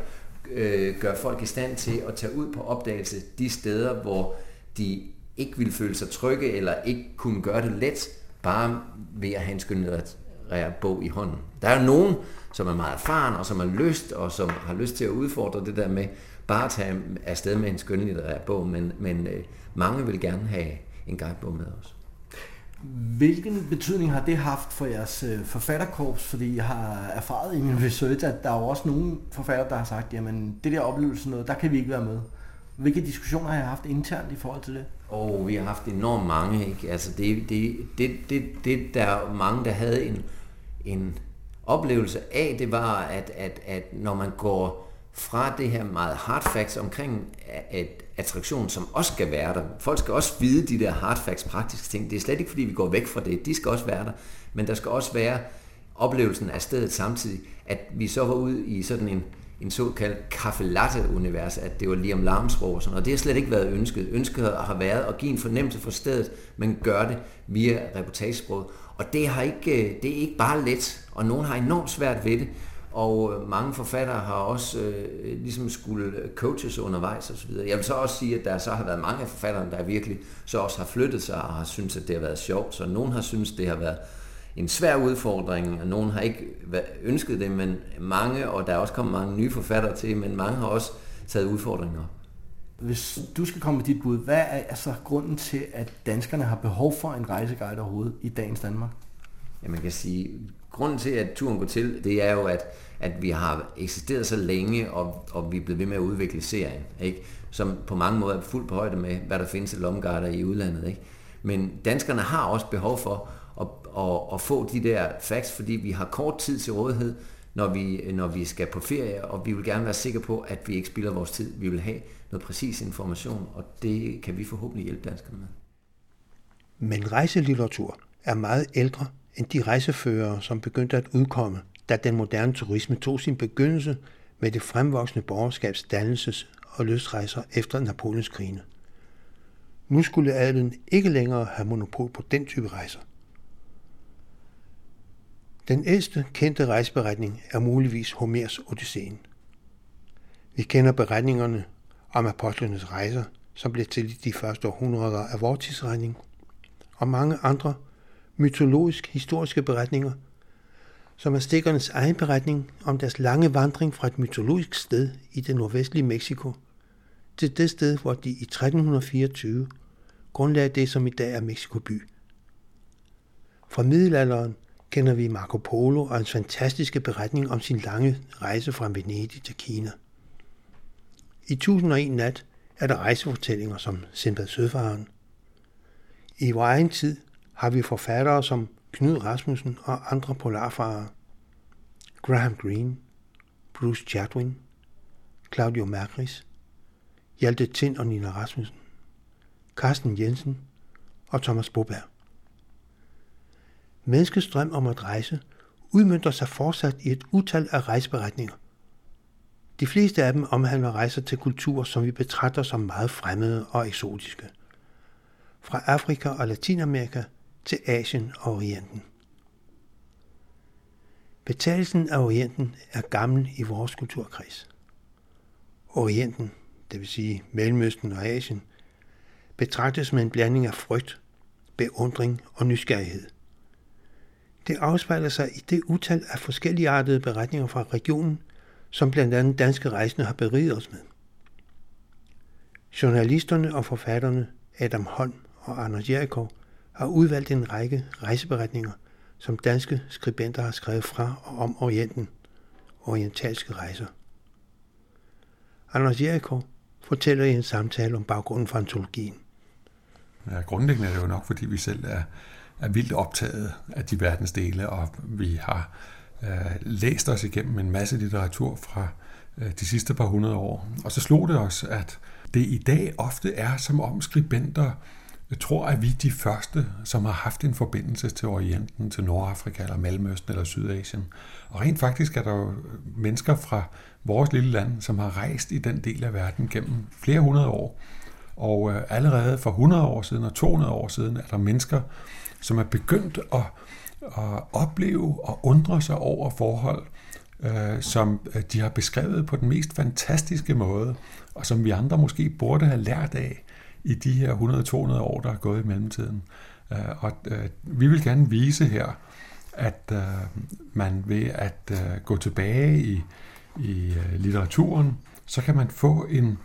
[SPEAKER 5] øh, gøre folk i stand til at tage ud på opdagelse de steder, hvor de ikke ville føle sig trygge, eller ikke kunne gøre det let, bare ved at have en skønlitterær bog i hånden. Der er nogen, som er meget erfaren, og som har lyst, og som har lyst til at udfordre det der med bare at tage afsted med en skønlitterær bog, men, men øh, mange vil gerne have en guidebog med os.
[SPEAKER 6] Hvilken betydning har det haft for jeres øh, forfatterkorps? Fordi jeg har erfaret i min research, at der er jo også nogle forfattere, der har sagt, jamen det der oplevelse noget, der kan vi ikke være med. Hvilke diskussioner har jeg haft internt i forhold til det?
[SPEAKER 5] Og oh, vi har haft enormt mange. Ikke? Altså det, det, det, det, det, der er mange, der havde en, en oplevelse af, det var, at, at, at når man går fra det her meget hard facts omkring at attraktion, som også skal være der. Folk skal også vide de der hard facts, praktiske ting. Det er slet ikke, fordi vi går væk fra det. De skal også være der. Men der skal også være oplevelsen af stedet samtidig, at vi så var ude i sådan en, en såkaldt kaffe latte-univers, at det var lige om larmsprog og sådan noget. Det har slet ikke været ønsket. Ønsket har været at give en fornemmelse for stedet, men gør det via reportagesproget. Og det, har ikke, øh, det er ikke bare let, og nogen har enormt svært ved det. Og øh, mange forfattere har også øh, ligesom skulle coaches undervejs og så videre. Jeg vil så også sige, at der så har været mange af forfatterne, der virkelig så også har flyttet sig og har syntes, at det har været sjovt. Så nogen har syntes, det har været en svær udfordring, og nogen har ikke ønsket det, men mange, og der er også kommet mange nye forfattere til, men mange har også taget udfordringer
[SPEAKER 6] Hvis du skal komme med dit bud, hvad er altså grunden til, at danskerne har behov for en rejseguide overhovedet i dagens Danmark?
[SPEAKER 5] Ja, man kan sige, grunden til, at turen går til, det er jo, at, at vi har eksisteret så længe, og, og vi er blevet ved med at udvikle serien, ikke? som på mange måder er fuldt på højde med, hvad der findes af lomgarder i udlandet. Ikke? Men danskerne har også behov for at, at, at få de der facts, fordi vi har kort tid til rådighed, når vi, når vi skal på ferie, og vi vil gerne være sikre på, at vi ikke spilder vores tid. Vi vil have noget præcis information, og det kan vi forhåbentlig hjælpe danskerne med.
[SPEAKER 2] Men rejselitteratur er meget ældre end de rejseførere, som begyndte at udkomme, da den moderne turisme tog sin begyndelse med det fremvoksende borgerskabs dannelses- og løsrejser efter Napoleonskrigene. Nu skulle adelen ikke længere have monopol på den type rejser. Den ældste kendte rejseberetning er muligvis Homers Odysseen. Vi kender beretningerne om apostlenes rejser, som blev til i de første århundreder af vores tidsregning, og mange andre mytologisk-historiske beretninger, som er stikkernes egen beretning om deres lange vandring fra et mytologisk sted i det nordvestlige Mexico til det sted, hvor de i 1324 grundlagde det, som i dag er Mexico by. Fra middelalderen kender vi Marco Polo og hans fantastiske beretning om sin lange rejse fra Venedig til Kina. I 1001 nat er der rejsefortællinger som Sindbad Sødfaren. I vores egen tid har vi forfattere som Knud Rasmussen og andre polarfarere. Graham Greene, Bruce Chatwin, Claudio Magris, Hjalte Tind og Nina Rasmussen, Carsten Jensen og Thomas Boberg. Menneskets drøm om at rejse udmyndter sig fortsat i et utal af rejseberetninger. De fleste af dem omhandler rejser til kulturer, som vi betragter som meget fremmede og eksotiske. Fra Afrika og Latinamerika til Asien og Orienten. Betalelsen af Orienten er gammel i vores kulturkreds. Orienten, det vil sige Mellemøsten og Asien, betragtes med en blanding af frygt, beundring og nysgerrighed. Det afspejler sig i det utal af forskelligartede beretninger fra regionen, som blandt andet danske rejsende har beriget os med. Journalisterne og forfatterne Adam Holm og Anders Jerikov har udvalgt en række rejseberetninger, som danske skribenter har skrevet fra og om Orienten, orientalske rejser. Anders Jericho fortæller i en samtale om baggrunden for antologien.
[SPEAKER 7] Ja, grundlæggende er det jo nok, fordi vi selv er, er vildt optaget af de verdensdele, og vi har øh, læst os igennem en masse litteratur fra øh, de sidste par hundrede år. Og så slog det os, at det i dag ofte er som om skribenter jeg tror, at vi er de første, som har haft en forbindelse til Orienten, til Nordafrika eller Mellemøsten eller Sydasien. Og rent faktisk er der jo mennesker fra vores lille land, som har rejst i den del af verden gennem flere hundrede år. Og øh, allerede for 100 år siden og 200 år siden er der mennesker, som er begyndt at, at opleve og undre sig over forhold, øh, som øh, de har beskrevet på den mest fantastiske måde, og som vi andre måske burde have lært af i de her 100-200 år, der er gået i mellemtiden. Øh, og øh, vi vil gerne vise her, at øh, man ved at øh, gå tilbage i, i litteraturen, så kan man få en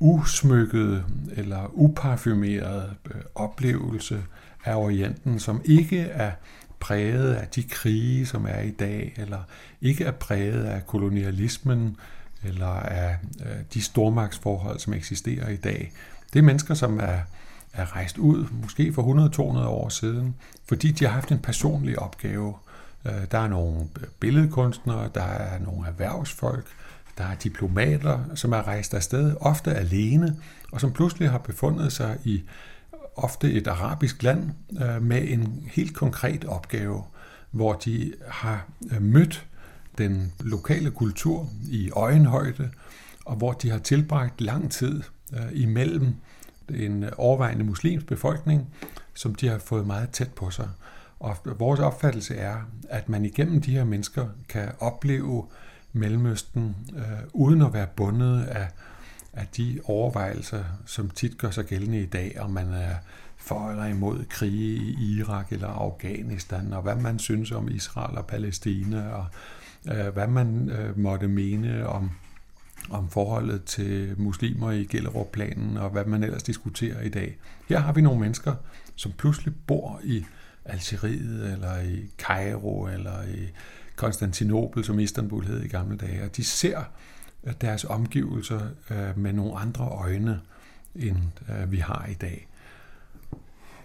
[SPEAKER 7] usmykket eller uparfumeret oplevelse af Orienten, som ikke er præget af de krige, som er i dag, eller ikke er præget af kolonialismen, eller af de stormagtsforhold, som eksisterer i dag, det er mennesker, som er, er rejst ud, måske for 100-200 år siden, fordi de har haft en personlig opgave. Øh, der er nogle billedkunstnere, der er nogle erhvervsfolk, der er diplomater, som er rejst afsted, ofte alene, og som pludselig har befundet sig i ofte et arabisk land øh, med en helt konkret opgave, hvor de har øh, mødt den lokale kultur i øjenhøjde, og hvor de har tilbragt lang tid øh, imellem en overvejende muslimsk befolkning, som de har fået meget tæt på sig. Og vores opfattelse er, at man igennem de her mennesker kan opleve Mellemøsten øh, uden at være bundet af, af de overvejelser, som tit gør sig gældende i dag, om man er for eller imod krige i Irak eller Afghanistan, og hvad man synes om Israel og Palæstina, og øh, hvad man øh, måtte mene om om forholdet til muslimer i Gellerup-planen og hvad man ellers diskuterer i dag. Her har vi nogle mennesker, som pludselig bor i Algeriet eller i Cairo eller i Konstantinopel, som Istanbul hed i gamle dage, og de ser øh, deres omgivelser øh, med nogle andre øjne, end øh, vi har i dag.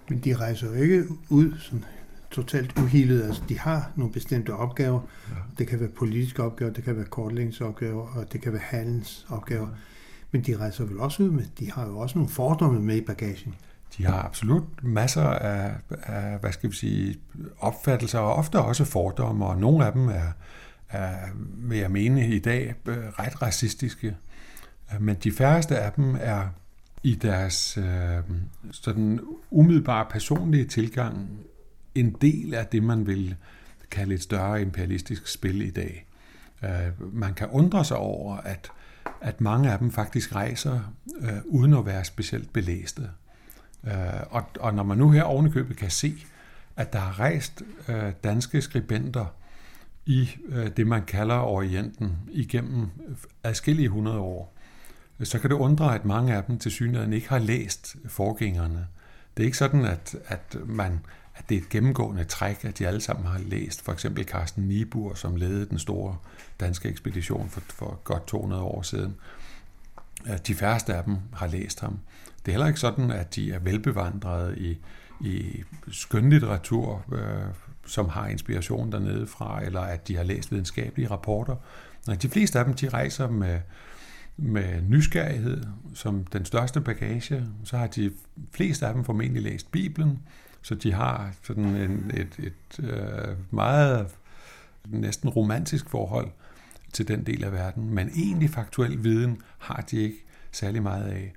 [SPEAKER 2] Men de rejser jo ikke ud sådan totalt uhildet. Altså, de har nogle bestemte opgaver. Ja. Det kan være politiske opgaver, det kan være kortlægningsopgaver, og det kan være handelsopgaver. Ja. Men de rejser vel også ud med, de har jo også nogle fordomme med i bagagen.
[SPEAKER 7] De har absolut masser af, af hvad skal vi sige, opfattelser, og ofte også fordomme, og nogle af dem er, er vil jeg mene i dag, ret racistiske. Men de færreste af dem er i deres øh, sådan umiddelbare personlige tilgang en del af det, man vil kalde et større imperialistisk spil i dag. Øh, man kan undre sig over, at, at mange af dem faktisk rejser øh, uden at være specielt belæste. Øh, og, og når man nu her ovenikøbet kan se, at der er rejst øh, danske skribenter i øh, det, man kalder Orienten igennem adskillige hundrede år, så kan det undre, at mange af dem til synligheden ikke har læst forgængerne. Det er ikke sådan, at, at, man, at det er et gennemgående træk, at de alle sammen har læst for eksempel Carsten Niebuhr, som ledede den store danske ekspedition for, for godt 200 år siden. De færreste af dem har læst ham. Det er heller ikke sådan, at de er velbevandrede i, i skønlitteratur, øh, som har inspiration dernede fra, eller at de har læst videnskabelige rapporter. Nej, de fleste af dem, de rejser med, med nysgerrighed som den største bagage. Så har de fleste af dem formentlig læst Bibelen, så de har sådan en, et, et, øh, meget næsten romantisk forhold til den del af verden, men egentlig faktuel viden har de ikke særlig meget af.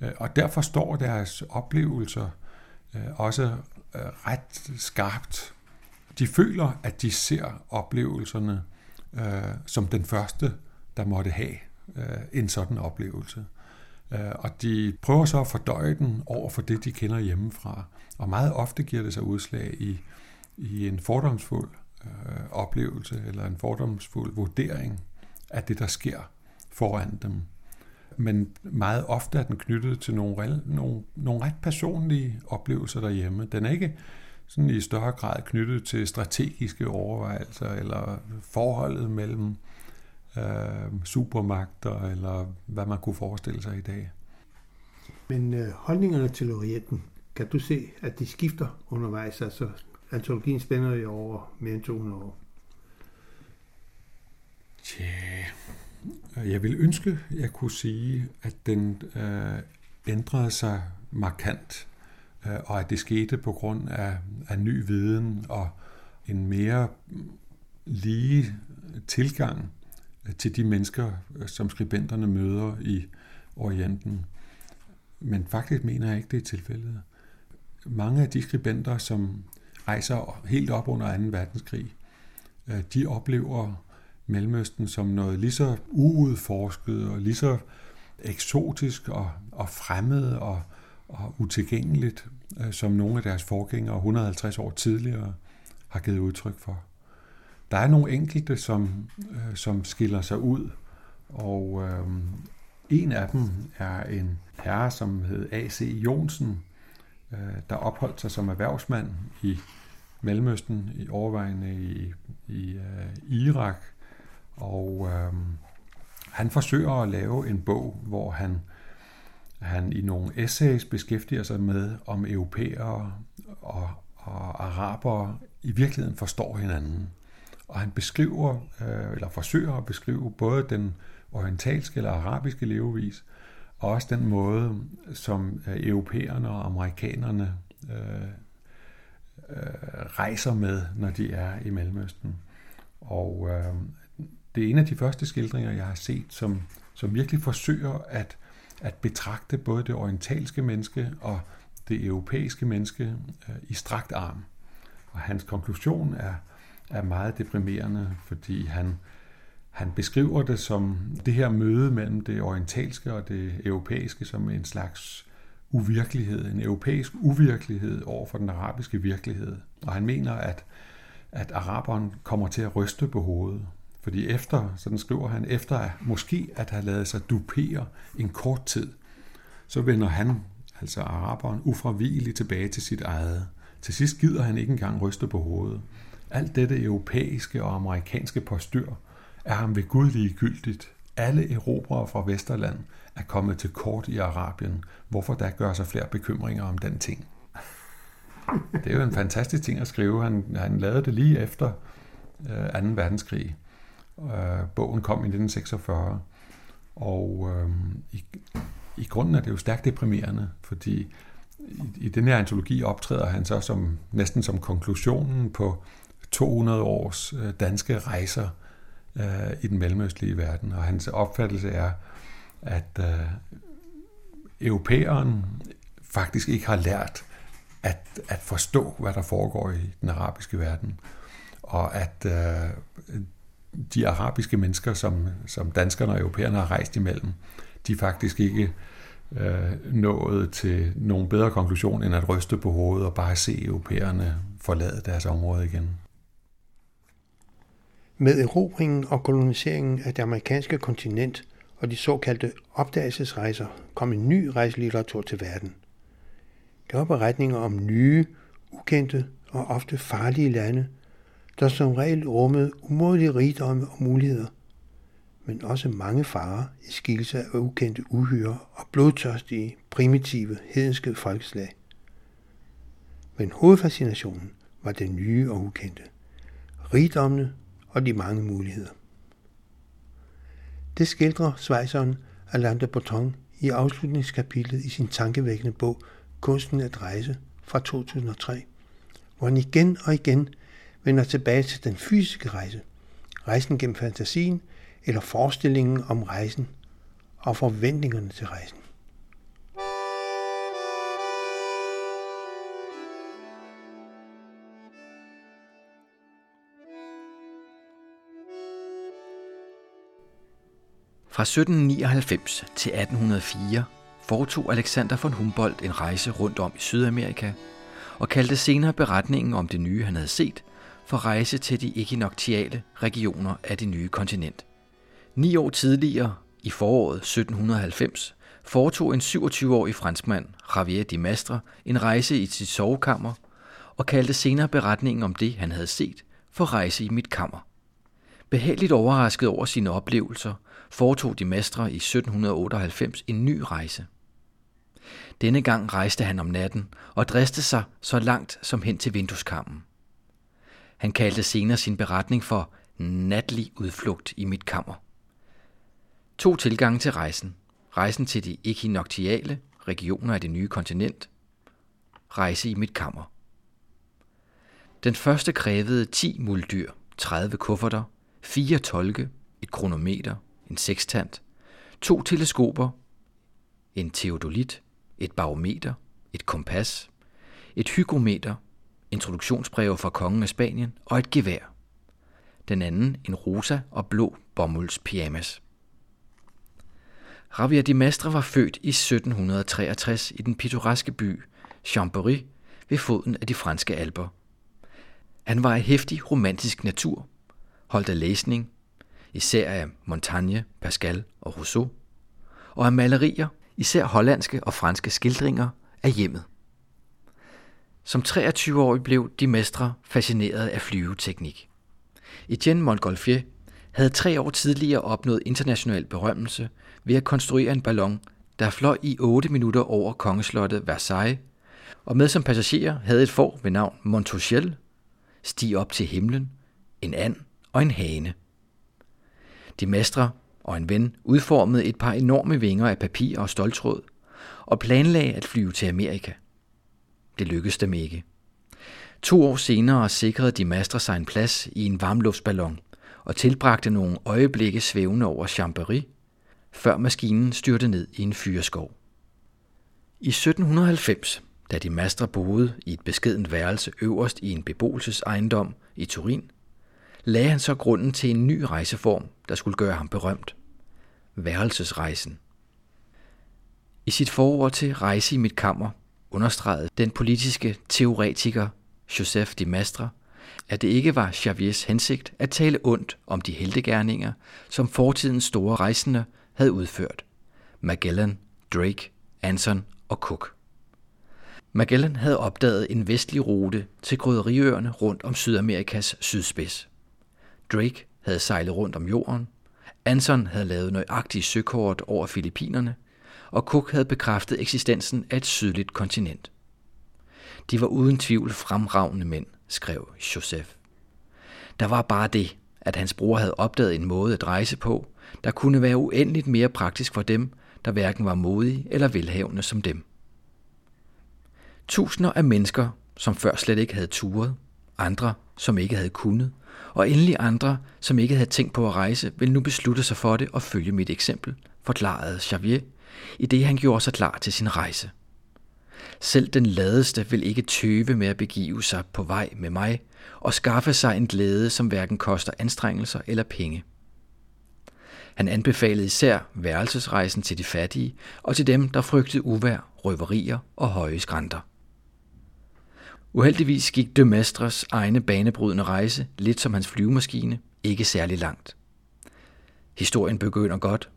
[SPEAKER 7] Øh, og derfor står deres oplevelser øh, også øh, ret skarpt. De føler, at de ser oplevelserne som den første, der måtte have en sådan oplevelse. Og de prøver så at fordøje den over for det, de kender hjemmefra. Og meget ofte giver det sig udslag i, i en fordomsfuld øh, oplevelse eller en fordomsfuld vurdering af det, der sker foran dem. Men meget ofte er den knyttet til nogle, nogle, nogle ret personlige oplevelser derhjemme. Den er ikke sådan i større grad knyttet til strategiske overvejelser eller forholdet mellem øh, supermagter eller hvad man kunne forestille sig i dag.
[SPEAKER 2] Men øh, holdningerne til Orienten, kan du se, at de skifter undervejs? Altså, antologien spænder jo over mere end 200 år.
[SPEAKER 7] Tja, jeg vil ønske, jeg kunne sige, at den øh, ændrede sig markant, øh, og at det skete på grund af, af ny viden og en mere lige tilgang øh, til de mennesker, øh, som skribenterne møder i Orienten. Men faktisk mener jeg ikke, det er tilfældet mange af de skribenter, som rejser helt op under 2. verdenskrig, øh, de oplever Mellemøsten som noget lige så uudforsket og lige så eksotisk og, og fremmed og, og utilgængeligt, øh, som nogle af deres forgængere 150 år tidligere har givet udtryk for. Der er nogle enkelte, som, øh, som skiller sig ud, og øh, en af dem er en herre, som hed A.C. Jonsen, Øh, der opholdt sig som erhvervsmand i Mellemøsten, i overvejende i, i øh, Irak, og øh, han forsøger at lave en bog, hvor han, han i nogle essays beskæftiger sig med, om europæere og, og arabere i virkeligheden forstår hinanden. Og han beskriver, øh, eller forsøger at beskrive både den orientalske eller arabiske levevis, og også den måde, som øh, europæerne og amerikanerne øh, øh, rejser med, når de er i Mellemøsten. Og øh, det er en af de første skildringer, jeg har set, som, som virkelig forsøger at, at betragte både det orientalske menneske og det europæiske menneske øh, i strakt arm. Og hans konklusion er, er meget deprimerende, fordi han han beskriver det som det her møde mellem det orientalske og det europæiske som en slags uvirkelighed, en europæisk uvirkelighed over for den arabiske virkelighed. Og han mener, at, at araberen kommer til at ryste på hovedet. Fordi efter, sådan skriver han, efter at, måske at have lavet sig dupere en kort tid, så vender han, altså araberen, ufravigeligt tilbage til sit eget. Til sidst gider han ikke engang ryste på hovedet. Alt dette europæiske og amerikanske postyr er ham ved Gud ligegyldigt. Alle erobrere fra Vesterland er kommet til kort i Arabien. Hvorfor der gør sig flere bekymringer om den ting? Det er jo en fantastisk ting at skrive. Han, han lavede det lige efter øh, 2. verdenskrig. Øh, bogen kom i 1946. Og øh, i, i grunden er det jo stærkt deprimerende, fordi i, i den her antologi optræder han så som næsten som konklusionen på 200 års øh, danske rejser øh, i den mellemøstlige verden. Og hans opfattelse er, at øh, europæeren faktisk ikke har lært at, at forstå, hvad der foregår i den arabiske verden. Og at øh, de arabiske mennesker, som, som danskerne og europæerne har rejst imellem, de faktisk ikke øh, nået til nogen bedre konklusion, end at ryste på hovedet og bare se europæerne forlade deres område igen.
[SPEAKER 2] Med erobringen og koloniseringen af det amerikanske kontinent og de såkaldte opdagelsesrejser kom en ny rejselitteratur til verden. Der var beretninger om nye, ukendte og ofte farlige lande, der som regel rummede umådelige rigdomme og muligheder, men også mange farer i skikkelse af ukendte uhyre og blodtørstige, primitive, hedenske folkeslag. Men hovedfascinationen var det nye og ukendte. Rigdommene og de mange muligheder. Det skildrer svejseren Alain de Botton i afslutningskapitlet i sin tankevækkende bog Kunsten at rejse fra 2003, hvor han igen og igen vender tilbage til den fysiske rejse, rejsen gennem fantasien eller forestillingen om rejsen og forventningerne til rejsen.
[SPEAKER 8] Fra 1799 til 1804 foretog Alexander von Humboldt en rejse rundt om i Sydamerika og kaldte senere beretningen om det nye, han havde set, for rejse til de ekinoktiale regioner af det nye kontinent. Ni år tidligere, i foråret 1790, foretog en 27-årig franskmand, Javier de Mastre, en rejse i sit sovekammer og kaldte senere beretningen om det, han havde set, for rejse i mit kammer. Behageligt overrasket over sine oplevelser, foretog de mestre i 1798 en ny rejse. Denne gang rejste han om natten og driste sig så langt som hen til vindueskammen. Han kaldte senere sin beretning for natlig udflugt i mit kammer. To tilgange til rejsen. Rejsen til de ekinoktiale regioner af det nye kontinent. Rejse i mit kammer. Den første krævede 10 muldyr, 30 kufferter, fire tolke, et kronometer, en sekstant, to teleskoper, en teodolit, et barometer, et kompas, et hygrometer, introduktionsbreve fra kongen af Spanien. Og et gevær. Den anden en rosa og blå bomulds pyjamas. Javier de Mestre var født i 1763 i den pittoreske by Chambéry ved foden af de franske alper. Han var af hæftig romantisk natur, holdt af læsning, især af Montaigne, Pascal og Rousseau, og af malerier, især hollandske og franske skildringer af hjemmet. Som 23-årig blev de mestre fascineret af flyveteknik. Etienne Montgolfier havde tre år tidligere opnået international berømmelse ved at konstruere en ballon, der fløj i 8 minutter over kongeslottet Versailles, og med som passagerer havde et får ved navn Montochel, stig op til himlen, en and og en hane. De mestre og en ven udformede et par enorme vinger af papir og stoltråd og planlagde at flyve til Amerika. Det lykkedes dem ikke. To år senere sikrede de mastre sig en plads i en varmluftsballon og tilbragte nogle øjeblikke svævende over Chambéry, før maskinen styrte ned i en fyreskov. I 1790, da de mastre boede i et beskedent værelse øverst i en beboelsesejendom i Turin, lagde han så grunden til en ny rejseform, der skulle gøre ham berømt. Værelsesrejsen. I sit forord til Rejse i mit kammer understregede den politiske teoretiker Joseph de Mastre, at det ikke var Xaviers hensigt at tale ondt om de heldegærninger, som fortidens store rejsende havde udført. Magellan, Drake, Anson og Cook. Magellan havde opdaget en vestlig rute til krydderiøerne rundt om Sydamerikas sydspids. Drake havde sejlet rundt om jorden, Anson havde lavet nøjagtige søkort over Filippinerne, og Cook havde bekræftet eksistensen af et sydligt kontinent. De var uden tvivl fremragende mænd, skrev Joseph. Der var bare det, at hans bror havde opdaget en måde at rejse på, der kunne være uendeligt mere praktisk for dem, der hverken var modige eller velhavende som dem. Tusinder af mennesker, som før slet ikke havde turet, andre, som ikke havde kunnet, og endelig andre, som ikke havde tænkt på at rejse, vil nu beslutte sig for det og følge mit eksempel, forklarede Xavier, i det han gjorde sig klar til sin rejse. Selv den ladeste vil ikke tøve med at begive sig på vej med mig og skaffe sig en glæde, som hverken koster anstrengelser eller penge. Han anbefalede især værelsesrejsen til de fattige og til dem, der frygtede uvær, røverier og høje skrænter. Uheldigvis gik de Mestres egne banebrydende rejse, lidt som hans flyvemaskine, ikke særlig langt. Historien begynder godt.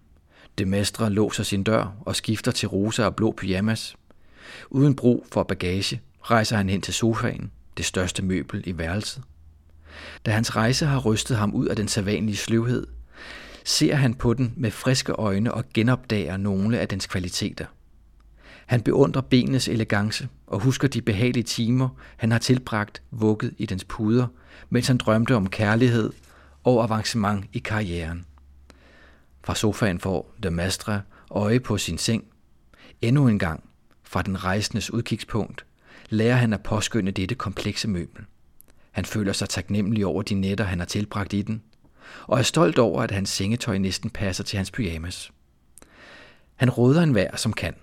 [SPEAKER 8] De Mestre låser sin dør og skifter til rosa og blå pyjamas. Uden brug for bagage rejser han hen til sofaen, det største møbel i værelset. Da hans rejse har rystet ham ud af den sædvanlige sløvhed, ser han på den med friske øjne og genopdager nogle af dens kvaliteter. Han beundrer benenes elegance og husker de behagelige timer, han har tilbragt vugget i dens puder, mens han drømte om kærlighed og avancement i karrieren. Fra sofaen får de Mastre øje på sin seng. Endnu en gang, fra den rejsendes udkigspunkt, lærer han at påskynde dette komplekse møbel. Han føler sig taknemmelig over de nætter, han har tilbragt i den, og er stolt over, at hans sengetøj næsten passer til hans pyjamas. Han råder en vær, som kan,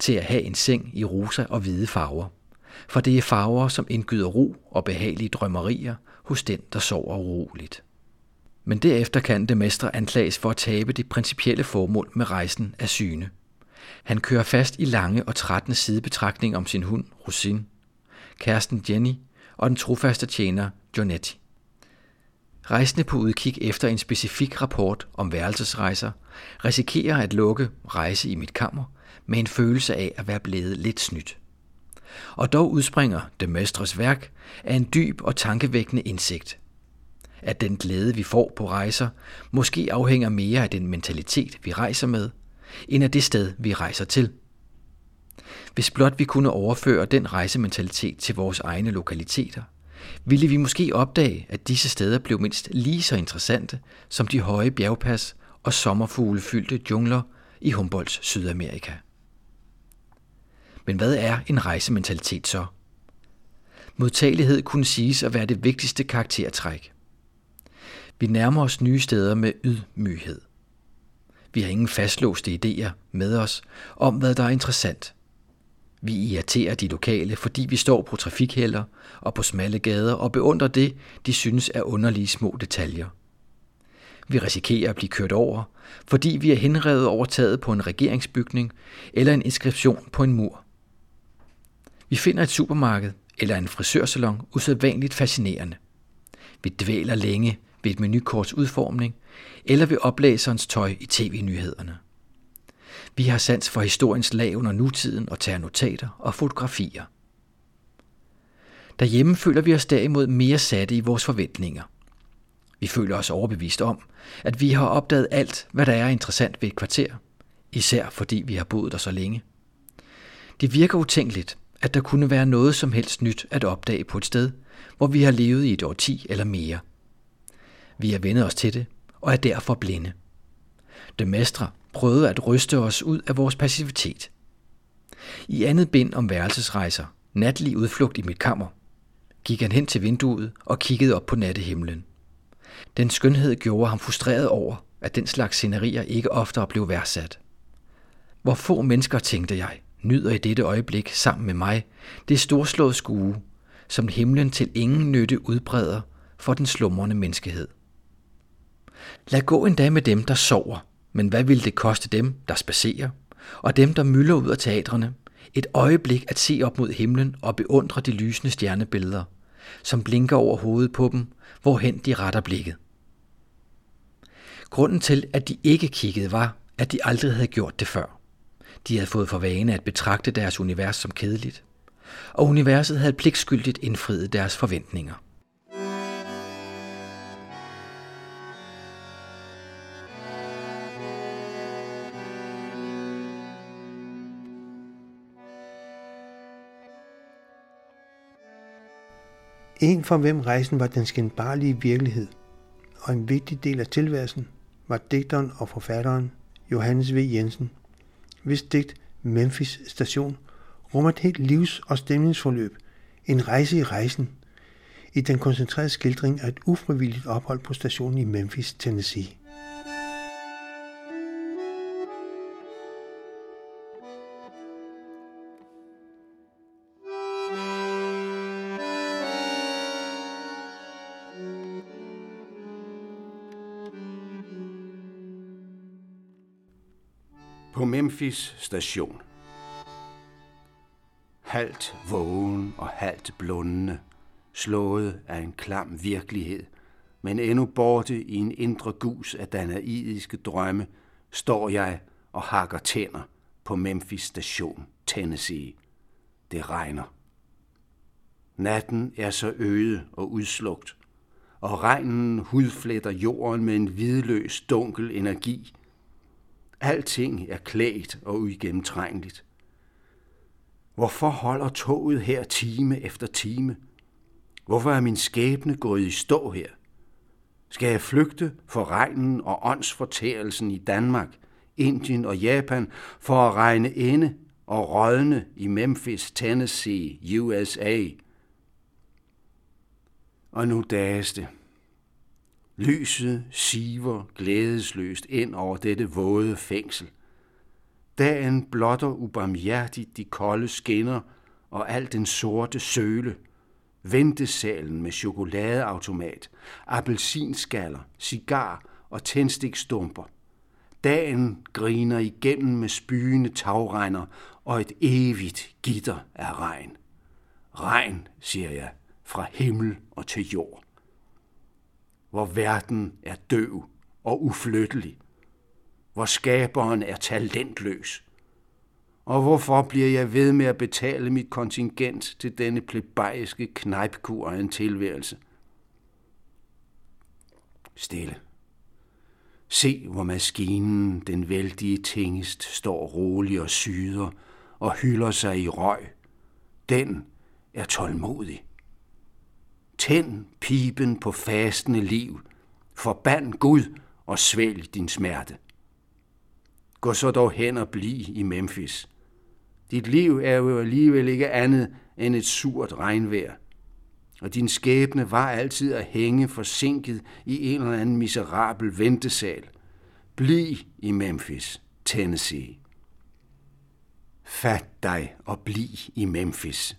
[SPEAKER 8] til at have en seng i rosa og hvide farver, for det er farver, som indgyder ro og behagelige drømmerier hos den, der sover uroligt. Men derefter kan det mestre anklages for at tabe det principielle formål med rejsen af syne. Han kører fast i lange og trættende sidebetragtninger om sin hund, Rosin, kæresten Jenny og den trofaste tjener, Jonetti. Rejsende på udkig efter en specifik rapport om værelsesrejser risikerer at lukke rejse i mit kammer med en følelse af at være blevet lidt snydt. Og dog udspringer det mestres værk af en dyb og tankevækkende indsigt. At den glæde, vi får på rejser, måske afhænger mere af den mentalitet, vi rejser med, end af det sted, vi rejser til. Hvis blot vi kunne overføre den rejsementalitet til vores egne lokaliteter, ville vi måske opdage, at disse steder blev mindst lige så interessante som de høje bjergpas og sommerfuglefyldte jungler i Humboldts Sydamerika. Men hvad er en rejsementalitet så? Modtagelighed kunne siges at være det vigtigste karaktertræk. Vi nærmer os nye steder med ydmyghed. Vi har ingen fastlåste idéer med os om, hvad der er interessant. Vi irriterer de lokale, fordi vi står på trafikhælder og på smalle gader og beundrer det, de synes er underlige små detaljer. Vi risikerer at blive kørt over, fordi vi er henrevet over taget på en regeringsbygning eller en inskription på en mur. Vi finder et supermarked eller en frisørsalon usædvanligt fascinerende. Vi dvæler længe ved et menukorts udformning eller ved oplæserens tøj i tv-nyhederne. Vi har sans for historiens lag under nutiden og tager notater og fotografier. Derhjemme føler vi os derimod mere satte i vores forventninger. Vi føler os overbevist om, at vi har opdaget alt, hvad der er interessant ved et kvarter, især fordi vi har boet der så længe. Det virker utænkeligt, at der kunne være noget som helst nyt at opdage på et sted, hvor vi har levet i et årti eller mere. Vi har vendet os til det og er derfor blinde. De mestre prøvede at ryste os ud af vores passivitet. I andet bind om værelsesrejser, natlig udflugt i mit kammer, gik han hen til vinduet og kiggede op på nattehimlen. Den skønhed gjorde ham frustreret over, at den slags scenerier ikke oftere blev værdsat. Hvor få mennesker, tænkte jeg, nyder i dette øjeblik sammen med mig det storslåede skue, som himlen til ingen nytte udbreder for den slumrende menneskehed. Lad gå en dag med dem, der sover, men hvad vil det koste dem, der spacerer, og dem, der mylder ud af teatrene, et øjeblik at se op mod himlen og beundre de lysende stjernebilleder, som blinker over hovedet på dem, hvorhen de retter blikket. Grunden til, at de ikke kiggede, var, at de aldrig havde gjort det før. De havde fået for vane at betragte deres univers som kedeligt, og universet havde pligtskyldigt indfriet deres forventninger.
[SPEAKER 2] En for hvem rejsen var den skændbarlige virkelighed, og en vigtig del af tilværelsen var digteren og forfatteren Johannes V. Jensen, hvis digt Memphis Station rummer et helt livs- og stemningsforløb, en rejse i rejsen, i den koncentrerede skildring af et ufrivilligt ophold på stationen i Memphis, Tennessee.
[SPEAKER 9] Memphis station. Halt vågen og halt blundende, slået af en klam virkelighed, men endnu borte i en indre gus af danaidiske drømme, står jeg og hakker tænder på Memphis station, Tennessee. Det regner. Natten er så øde og udslugt, og regnen hudfletter jorden med en hvidløs, dunkel energi. Alting er klædt og uigennemtrængeligt. Hvorfor holder toget her time efter time? Hvorfor er min skæbne gået i stå her? Skal jeg flygte for regnen og åndsfortærelsen i Danmark, Indien og Japan for at regne inde og rådne i Memphis, Tennessee, USA? Og nu dages det. Lyset siver glædesløst ind over dette våde fængsel. Dagen blotter ubarmhjertigt de kolde skinner og al den sorte søle. Ventesalen med chokoladeautomat, appelsinskaller, cigar og tændstikstumper. Dagen griner igennem med spyende tagregner og et evigt gitter af regn. Regn, siger jeg, fra himmel og til jord. Hvor verden er døv og uflyttelig – hvor skaberen er talentløs? Og hvorfor bliver jeg ved med at betale mit kontingent til denne plebejiske knejpkur af en tilværelse? Stille. Se, hvor maskinen, den vældige tingest, står rolig og syder og hylder sig i røg. Den er tålmodig. Tænd pipen på fastende liv. Forband Gud og svælg din smerte. Gå så dog hen og bliv i Memphis. Dit liv er jo alligevel ikke andet end et surt regnvejr. Og din skæbne var altid at hænge forsinket i en eller anden miserabel ventesal. Bliv i Memphis, Tennessee. Fat dig og bliv i Memphis.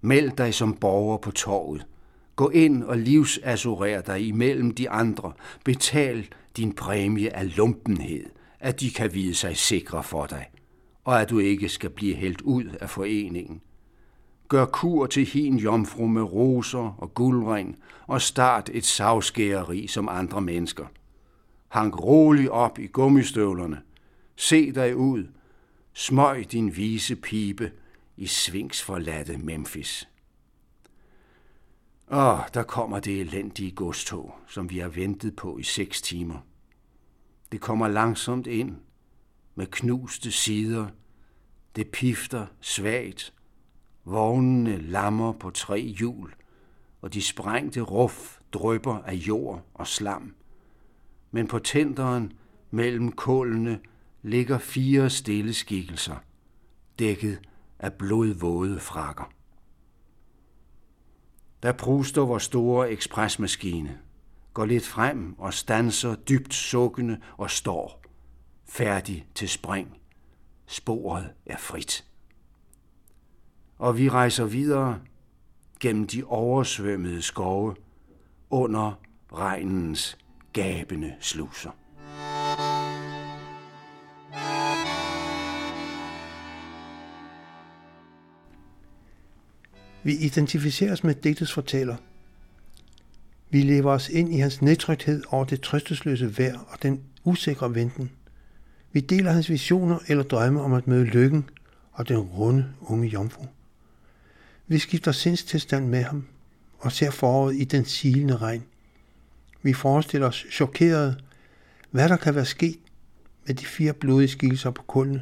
[SPEAKER 9] Meld dig som borger på torvet. Gå ind og livsassurer dig imellem de andre. Betal din præmie af lumpenhed at de kan vide sig sikre for dig, og at du ikke skal blive helt ud af foreningen. Gør kur til hin jomfru med roser og guldring, og start et savskæreri som andre mennesker. Hang roligt op i gummistøvlerne. Se dig ud. Smøg din vise pibe i svingsforladte Memphis. Åh, der kommer det elendige godstog, som vi har ventet på i seks timer. Det kommer langsomt ind med knuste sider. Det pifter svagt. Vognene lammer på tre hjul, og de sprængte ruf drøber af jord og slam. Men på tænderen mellem kålene ligger fire stille skikkelser, dækket af blodvåde frakker. Der pruster vores store ekspresmaskine går lidt frem og stanser dybt sukkende og står, færdig til spring. Sporet er frit. Og vi rejser videre gennem de oversvømmede skove under regnens gabende sluser.
[SPEAKER 2] Vi identificeres med digtets fortæller – vi lever os ind i hans nedtrykthed over det trøstesløse vejr og den usikre venten. Vi deler hans visioner eller drømme om at møde lykken og den runde unge jomfru. Vi skifter sindstilstand med ham og ser foråret i den silende regn. Vi forestiller os chokeret, hvad der kan være sket med de fire blodige skikkelser på kulden,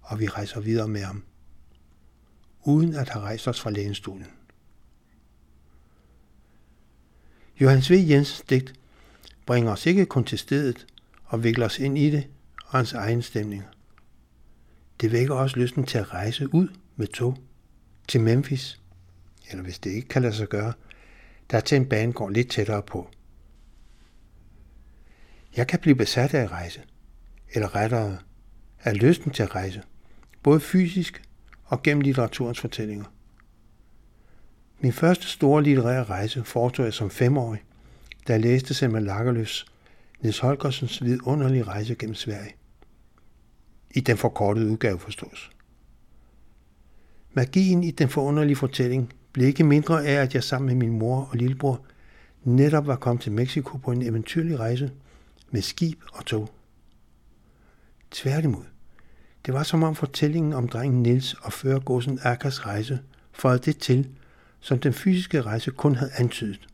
[SPEAKER 2] og vi rejser videre med ham, uden at have rejst os fra lænestolen. Johannes V. Jensens digt bringer os ikke kun til stedet og vikler os ind i det og hans egen stemninger. Det vækker også lysten til at rejse ud med tog til Memphis, eller hvis det ikke kan lade sig gøre, der til en bane går lidt tættere på. Jeg kan blive besat af at rejse, eller rettere af lysten til at rejse, både fysisk og gennem litteraturens fortællinger. Min første store litterære rejse foretog jeg som femårig, da jeg læste Selma Lagerløfs Niels Holgersens vidunderlige rejse gennem Sverige. I den forkortede udgave forstås. Magien i den forunderlige fortælling blev ikke mindre af, at jeg sammen med min mor og lillebror netop var kommet til Mexico på en eventyrlig rejse med skib og tog. Tværtimod. Det var som om fortællingen om drengen Nils og førergåsen Akas rejse føjede det til, som den fysiske rejse kun havde antydet.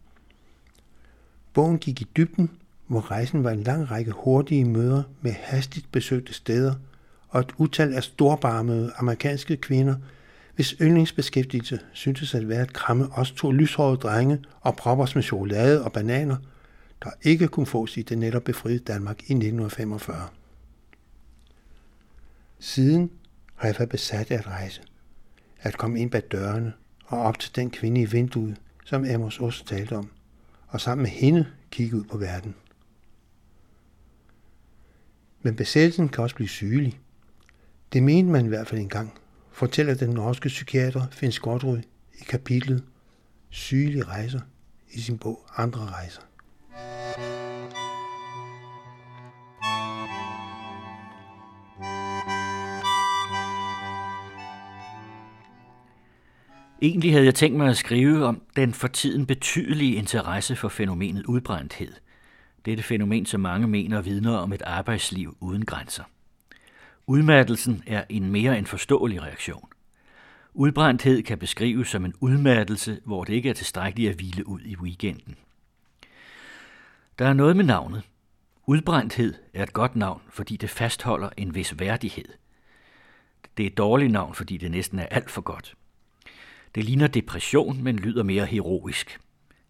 [SPEAKER 2] Bogen gik i dybden, hvor rejsen var en lang række hurtige møder med hastigt besøgte steder og et utal af storbarmede amerikanske kvinder, hvis yndlingsbeskæftigelse syntes at være at kramme os to lyshårede drenge og proppe os med chokolade og bananer, der ikke kunne fås i det netop befriede Danmark i 1945. Siden har jeg været besat af at rejse, at komme ind bag dørene og op til den kvinde i vinduet, som Amos Ost talte om, og sammen med hende kigge ud på verden. Men besættelsen kan også blive sygelig. Det mente man i hvert fald engang, fortæller den norske psykiater Finn Skotrud i kapitlet Sygelige rejser i sin bog Andre rejser.
[SPEAKER 1] Egentlig havde jeg tænkt mig at skrive om den for tiden betydelige interesse for fænomenet udbrændthed. Dette fænomen, som mange mener vidner om et arbejdsliv uden grænser. Udmattelsen er en mere end forståelig reaktion. Udbrændthed kan beskrives som en udmattelse, hvor det ikke er tilstrækkeligt at hvile ud i weekenden. Der er noget med navnet. Udbrændthed er et godt navn, fordi det fastholder en vis værdighed. Det er et dårligt navn, fordi det næsten er alt for godt. Det ligner depression, men lyder mere heroisk.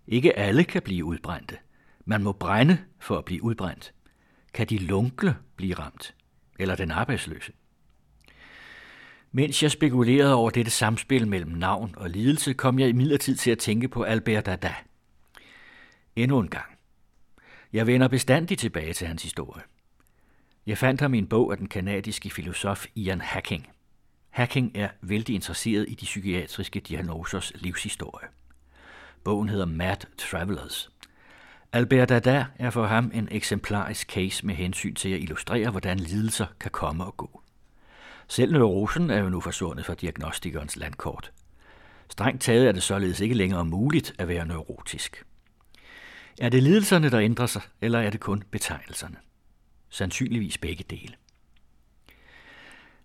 [SPEAKER 1] Ikke alle kan blive udbrændte. Man må brænde for at blive udbrændt. Kan de lunkle blive ramt? Eller den arbejdsløse? Mens jeg spekulerede over dette samspil mellem navn og lidelse, kom jeg imidlertid til at tænke på Albert Dada. Endnu en gang. Jeg vender bestandigt tilbage til hans historie. Jeg fandt ham i en bog af den kanadiske filosof Ian Hacking – Hacking er vældig interesseret i de psykiatriske diagnosers livshistorie. Bogen hedder Mad Travelers. Albert Dada er for ham en eksemplarisk case med hensyn til at illustrere, hvordan lidelser kan komme og gå. Selv neurosen er jo nu forsvundet fra diagnostikernes landkort. Strengt taget er det således ikke længere muligt at være neurotisk. Er det lidelserne, der ændrer sig, eller er det kun betegnelserne? Sandsynligvis begge dele.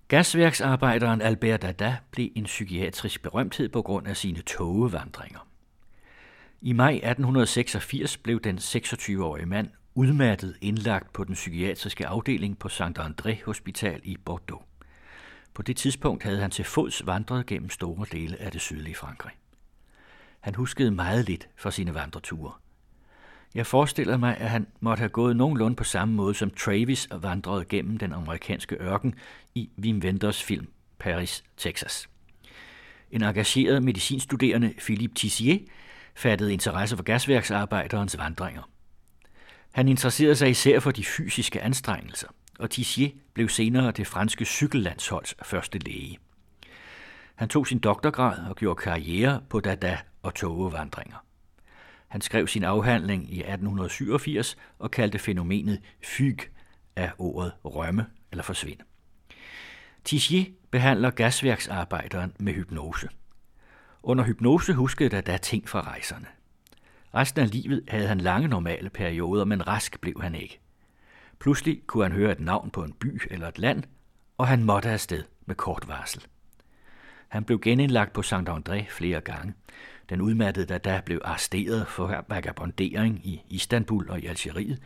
[SPEAKER 1] Gasværksarbejderen Albert Dada blev en psykiatrisk berømthed på grund af sine togevandringer. I maj 1886 blev den 26-årige mand udmattet indlagt på den psykiatriske afdeling på Saint André Hospital i Bordeaux. På det tidspunkt havde han til fods vandret gennem store dele af det sydlige Frankrig. Han huskede meget lidt for sine vandreture. Jeg forestiller mig, at han måtte have gået nogenlunde på samme måde som Travis vandrede gennem den amerikanske ørken i Wim Wenders film Paris, Texas. En engageret medicinstuderende, Philippe Tissier, fattede interesse for gasværksarbejderens vandringer. Han interesserede sig især for de fysiske anstrengelser, og Tissier blev senere det franske cykellandsholds første læge. Han tog sin doktorgrad og gjorde karriere på dada- og togevandringer. Han skrev sin afhandling i 1887 og kaldte fænomenet fyg af ordet rømme eller forsvinde. Tissier behandler gasværksarbejderen med hypnose. Under hypnose huskede der da ting fra rejserne. Resten af livet havde han lange normale perioder, men rask blev han ikke. Pludselig kunne han høre et navn på en by eller et land, og han måtte afsted med kort varsel. Han blev genindlagt på Saint André flere gange, den udmattede der da blev arresteret for vagabondering i Istanbul og i Algeriet.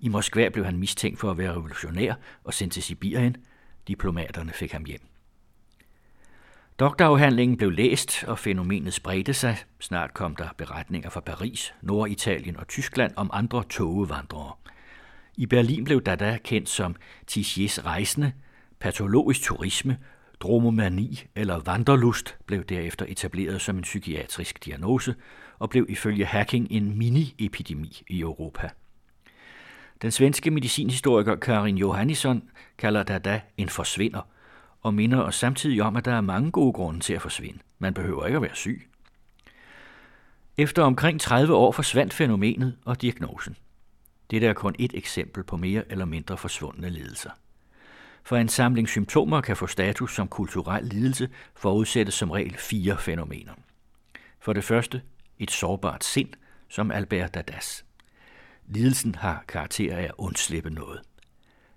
[SPEAKER 1] I Moskva blev han mistænkt for at være revolutionær og sendt til Sibirien. Diplomaterne fik ham hjem. Doktorafhandlingen blev læst, og fænomenet spredte sig. Snart kom der beretninger fra Paris, Norditalien og Tyskland om andre togevandrere. I Berlin blev Dada kendt som Tichiers rejsende, patologisk turisme, dromomani eller vandrelust blev derefter etableret som en psykiatrisk diagnose og blev ifølge Hacking en mini-epidemi i Europa. Den svenske medicinhistoriker Karin Johannisson kalder Dada en forsvinder og minder os samtidig om, at der er mange gode grunde til at forsvinde. Man behøver ikke at være syg. Efter omkring 30 år forsvandt fænomenet og diagnosen. Dette er kun et eksempel på mere eller mindre forsvundne lidelser. For en samling symptomer kan få status som kulturel lidelse, forudsættes som regel fire fænomener. For det første et sårbart sind, som Albert Dadas. Lidelsen har karakter af at undslippe noget.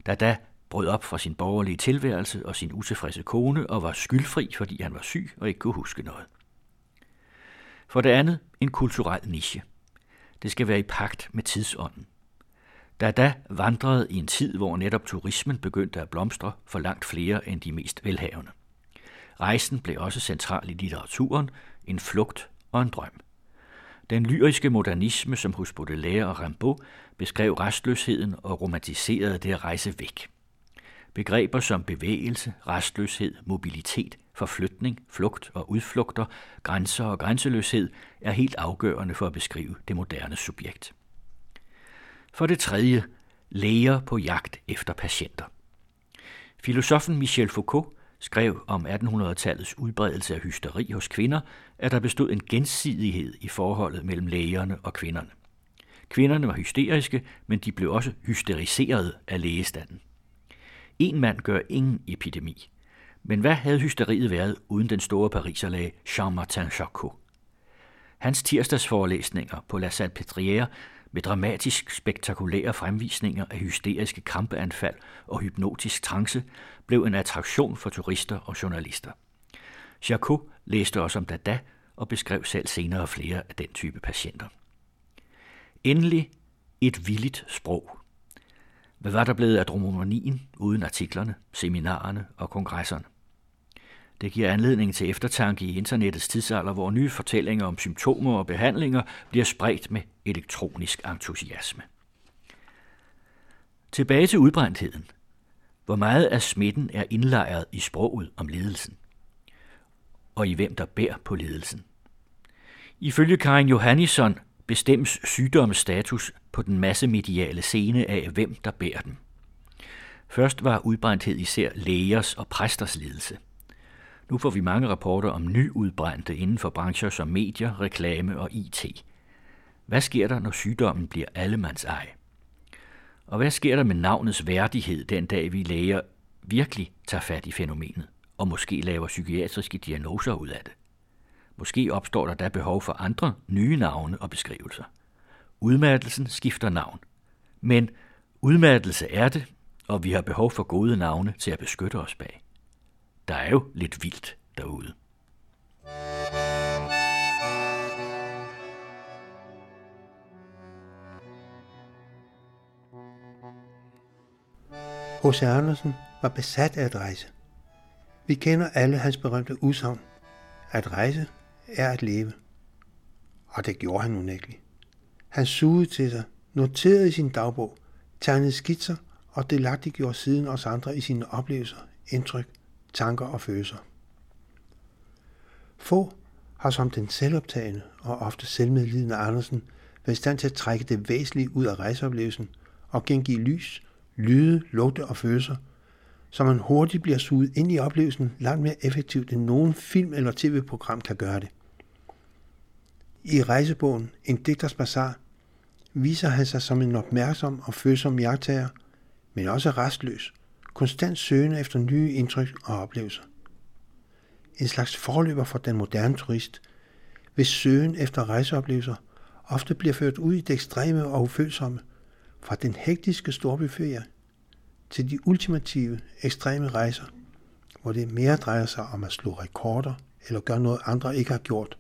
[SPEAKER 1] Dada brød op fra sin borgerlige tilværelse og sin utilfredse kone og var skyldfri, fordi han var syg og ikke kunne huske noget. For det andet en kulturel niche. Det skal være i pagt med tidsånden. Dada vandrede i en tid, hvor netop turismen begyndte at blomstre for langt flere end de mest velhavende. Rejsen blev også central i litteraturen, en flugt og en drøm. Den lyriske modernisme, som hos Baudelaire og Rimbaud, beskrev restløsheden og romantiserede det at rejse væk. Begreber som bevægelse, restløshed, mobilitet, forflytning, flugt og udflugter, grænser og grænseløshed er helt afgørende for at beskrive det moderne subjekt. For det tredje, læger på jagt efter patienter. Filosofen Michel Foucault skrev om 1800-tallets udbredelse af hysteri hos kvinder, at der bestod en gensidighed i forholdet mellem lægerne og kvinderne. Kvinderne var hysteriske, men de blev også hysteriseret af lægestanden. En mand gør ingen epidemi. Men hvad havde hysteriet været uden den store pariserlæge Jean-Martin Charcot? Hans tirsdagsforelæsninger på La Salpêtrière med dramatisk spektakulære fremvisninger af hysteriske krampeanfald og hypnotisk trance blev en attraktion for turister og journalister. Charcot læste også om Dada og beskrev selv senere flere af den type patienter. Endelig et villigt sprog. Hvad var der blevet af dromonien uden artiklerne, seminarerne og kongresserne? Det giver anledning til eftertanke i internettets tidsalder, hvor nye fortællinger om symptomer og behandlinger bliver spredt med elektronisk entusiasme. Tilbage til udbrændtheden. Hvor meget af smitten er indlejret i sproget om ledelsen? Og i hvem der bærer på ledelsen? Ifølge Karin Johannisson bestemmes sygdomsstatus på den massemediale scene af, hvem der bærer den. Først var udbrændthed især lægers og præsters lidelse. Nu får vi mange rapporter om nyudbrændte inden for brancher som medier, reklame og IT. Hvad sker der, når sygdommen bliver allemands ej? Og hvad sker der med navnets værdighed den dag, vi læger virkelig tager fat i fænomenet, og måske laver psykiatriske diagnoser ud af det? Måske opstår der da behov for andre nye navne og beskrivelser. Udmattelsen skifter navn. Men udmattelse er det, og vi har behov for gode navne til at beskytte os bag. Der er jo lidt vildt derude.
[SPEAKER 2] H.C. Andersen var besat af at rejse. Vi kender alle hans berømte udsagn. At rejse er at leve. Og det gjorde han unægteligt. Han sugede til sig, noterede i sin dagbog, tegnede skitser og delagtiggjorde siden os andre i sine oplevelser, indtryk, tanker og følelser. Få har som den selvoptagende og ofte selvmedlidende Andersen været i stand til at trække det væsentlige ud af rejseoplevelsen og gengive lys, lyde, lugte og følelser, så man hurtigt bliver suget ind i oplevelsen langt mere effektivt end nogen film eller tv-program kan gøre det. I rejsebogen En digters bazar viser han sig som en opmærksom og følsom jagttager, men også restløs, konstant søgende efter nye indtryk og oplevelser. En slags forløber for den moderne turist, hvis søgen efter rejseoplevelser ofte bliver ført ud i det ekstreme og ufølsomme, fra den hektiske storbyferie til de ultimative ekstreme rejser, hvor det mere drejer sig om at slå rekorder eller gøre noget andre ikke har gjort,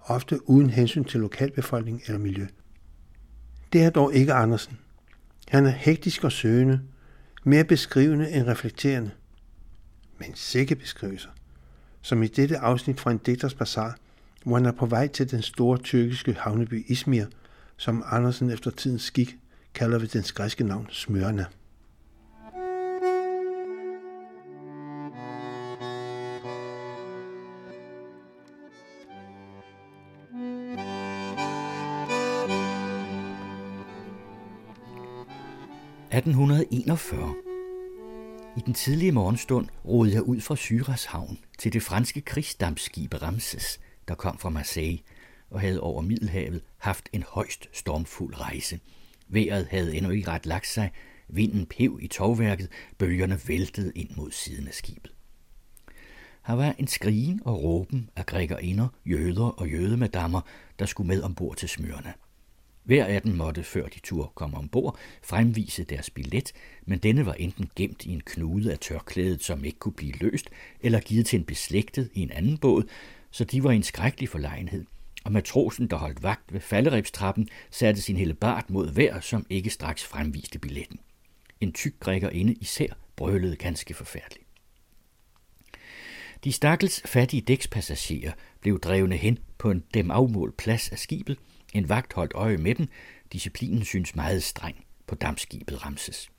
[SPEAKER 2] ofte uden hensyn til lokalbefolkning eller miljø. Det er dog ikke Andersen. Han er hektisk og søgende, mere beskrivende end reflekterende. Men sikke beskrivelser. som i dette afsnit fra en digters bazar, hvor han er på vej til den store tyrkiske havneby Izmir, som Andersen efter tidens skik kalder ved dens græske navn Smyrna.
[SPEAKER 1] 1841. I den tidlige morgenstund rodede jeg ud fra Syras havn til det franske krigsdampskib Ramses, der kom fra Marseille og havde over Middelhavet haft en højst stormfuld rejse. Vejret havde endnu ikke ret lagt sig, vinden pev i tovværket, bølgerne væltede ind mod siden af skibet. Her var en skrigen og råben af grækerinder, jøder og jødemadammer, der skulle med ombord til smørene. Hver af dem måtte, før de tur komme ombord, fremvise deres billet, men denne var enten gemt i en knude af tørklædet, som ikke kunne blive løst, eller givet til en beslægtet i en anden båd, så de var i en skrækkelig forlegenhed. Og matrosen, der holdt vagt ved falderebstrappen, satte sin hele bart mod hver, som ikke straks fremviste billetten. En tyk grækker inde især brølede ganske forfærdeligt. De stakkels fattige dækspassagerer blev drevne hen på en dem afmålt plads af skibet, en vagt holdt øje med dem. Disciplinen synes meget streng på dammskibet Ramses.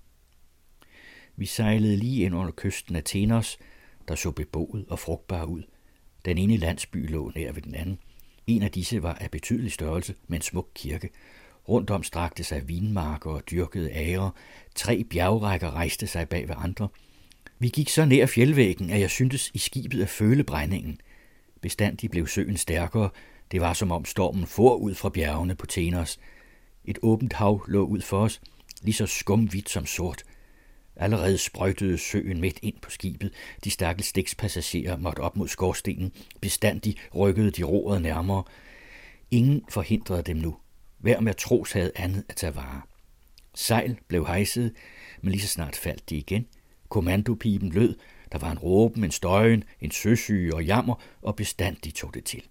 [SPEAKER 1] Vi sejlede lige ind under kysten af Tenos, der så beboet og frugtbar ud. Den ene landsby lå nær ved den anden. En af disse var af betydelig størrelse med en smuk kirke. Rundt om strakte sig vinmarker og dyrkede ære. Tre bjergrækker rejste sig bag ved andre. Vi gik så nær fjeldvæggen, at jeg syntes i skibet at føle brændingen. Bestandig blev søen stærkere, det var som om stormen for ud fra bjergene på Tenos. Et åbent hav lå ud for os, lige så skumhvidt som sort. Allerede sprøjtede søen midt ind på skibet. De stakkels stikspassagerer måtte op mod skorstenen. Bestandig rykkede de roret nærmere. Ingen forhindrede dem nu. Hver matros havde andet at tage vare. Sejl blev hejset, men lige så snart faldt de igen. Kommandopiben lød, der var en råben, en støjen, en søsyge og jammer, og bestandig tog det til.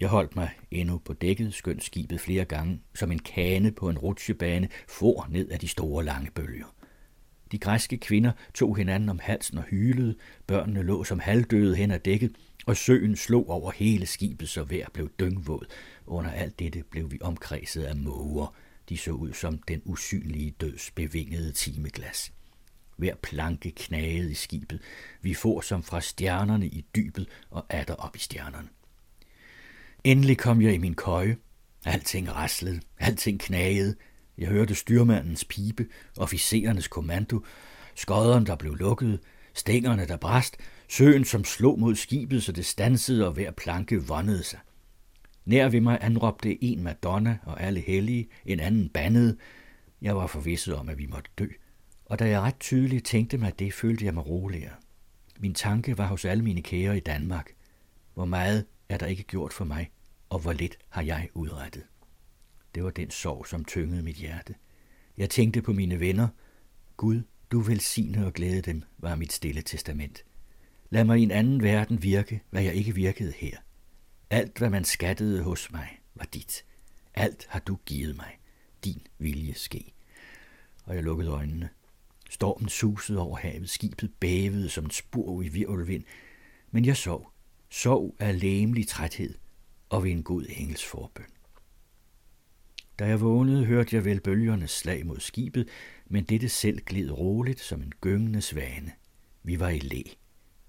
[SPEAKER 1] Jeg holdt mig endnu på dækket, skønt skibet flere gange, som en kane på en rutsjebane, for ned af de store lange bølger. De græske kvinder tog hinanden om halsen og hylede, børnene lå som halvdøde hen ad dækket, og søen slog over hele skibet, så hver blev dyngvåd. Under alt dette blev vi omkredset af måger. De så ud som den usynlige døds bevingede timeglas. Hver planke knagede i skibet. Vi får som fra stjernerne i dybet og atter op i stjernerne. Endelig kom jeg i min køje. Alting raslede, alting knagede. Jeg hørte styrmandens pipe, officerernes kommando, skodderen, der blev lukket, stængerne, der brast, søen, som slog mod skibet, så det stansede og hver planke vondede sig. Nær ved mig anråbte en Madonna og alle hellige, en anden bandede. Jeg var forvisset om, at vi måtte dø, og da jeg ret tydeligt tænkte mig det, følte jeg mig roligere. Min tanke var hos alle mine kære i Danmark. Hvor meget er der ikke gjort for mig, og hvor lidt har jeg udrettet. Det var den sorg, som tyngede mit hjerte. Jeg tænkte på mine venner. Gud, du velsigne og glæde dem, var mit stille testament. Lad mig i en anden verden virke, hvad jeg ikke virkede her. Alt, hvad man skattede hos mig, var dit. Alt har du givet mig. Din vilje ske. Og jeg lukkede øjnene. Stormen susede over havet, skibet bævede som en spur i virvelvind, men jeg sov sov af læmelig træthed og ved en god engels forbøn. Da jeg vågnede, hørte jeg vel bølgernes slag mod skibet, men dette selv gled roligt som en gyngende svane. Vi var i læ.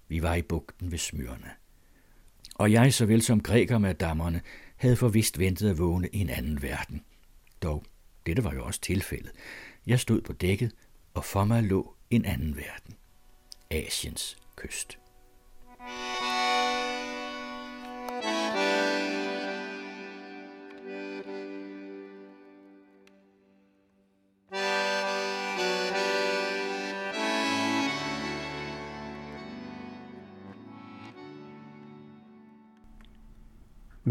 [SPEAKER 1] Vi var i bugten ved Smyrna. Og jeg, såvel som grækermadammerne, havde forvist ventet at vågne i en anden verden. Dog, dette var jo også tilfældet. Jeg stod på dækket, og for mig lå en anden verden. Asiens kyst.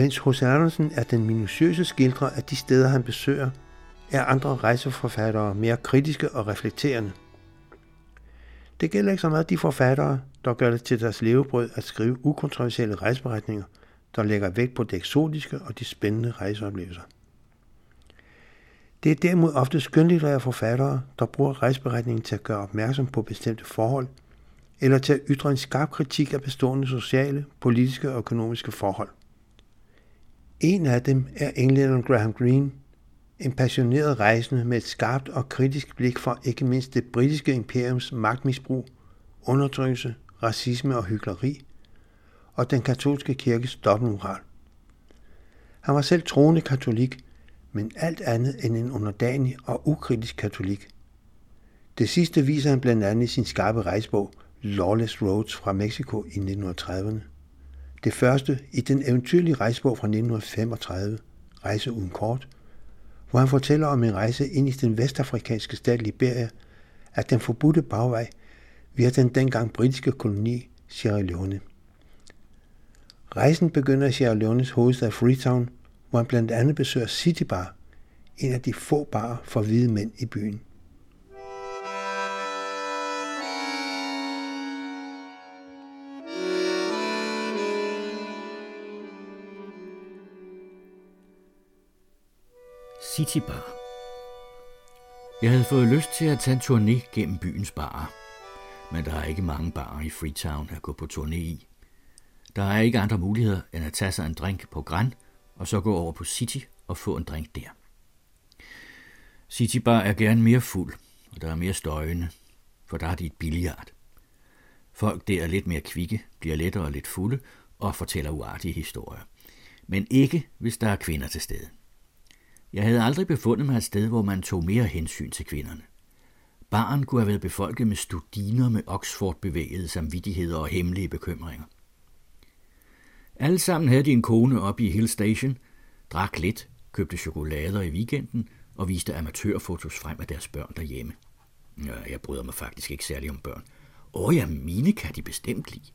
[SPEAKER 2] Mens hos Andersen er den minutiøse skildrer af de steder, han besøger, er andre rejseforfattere mere kritiske og reflekterende. Det gælder ikke så meget de forfattere, der gør det til deres levebrød at skrive ukontroversielle rejseberetninger, der lægger vægt på det eksotiske og de spændende rejseoplevelser. Det er derimod ofte skønlitterære forfattere, der bruger rejseberetningen til at gøre opmærksom på bestemte forhold, eller til at ytre en skarp kritik af bestående sociale, politiske og økonomiske forhold. En af dem er englænderen Graham Greene, en passioneret rejsende med et skarpt og kritisk blik for ikke mindst det britiske imperiums magtmisbrug, undertrykkelse, racisme og hykleri, og den katolske kirkes dobbeltmoral. Han var selv troende katolik, men alt andet end en underdanig og ukritisk katolik. Det sidste viser han blandt andet i sin skarpe rejsbog Lawless Roads fra Mexico i 1930'erne. Det første i den eventyrlige rejsebog fra 1935, Rejse uden kort, hvor han fortæller om en rejse ind i den vestafrikanske stat Liberia, at den forbudte bagvej via den dengang britiske koloni Sierra Leone. Rejsen begynder i Sierra Leones hovedstad Freetown, hvor han blandt andet besøger City Bar, en af de få barer for hvide mænd i byen.
[SPEAKER 1] City Bar. Jeg havde fået lyst til at tage en turné gennem byens barer, men der er ikke mange barer i Freetown at gå på turné i. Der er ikke andre muligheder end at tage sig en drink på Gran og så gå over på City og få en drink der. City Bar er gerne mere fuld, og der er mere støjende, for der er de et billiard. Folk der er lidt mere kvikke, bliver lettere og lidt fulde og fortæller uartige historier. Men ikke, hvis der er kvinder til stede. Jeg havde aldrig befundet mig et sted, hvor man tog mere hensyn til kvinderne. Baren kunne have været befolket med studiner med Oxford-bevægede samvittigheder og hemmelige bekymringer. Alle sammen havde de en kone oppe i Hill Station, drak lidt, købte chokolader i weekenden og viste amatørfotos frem af deres børn derhjemme. Ja, jeg bryder mig faktisk ikke særlig om børn. Åh ja, mine kan de bestemt lide.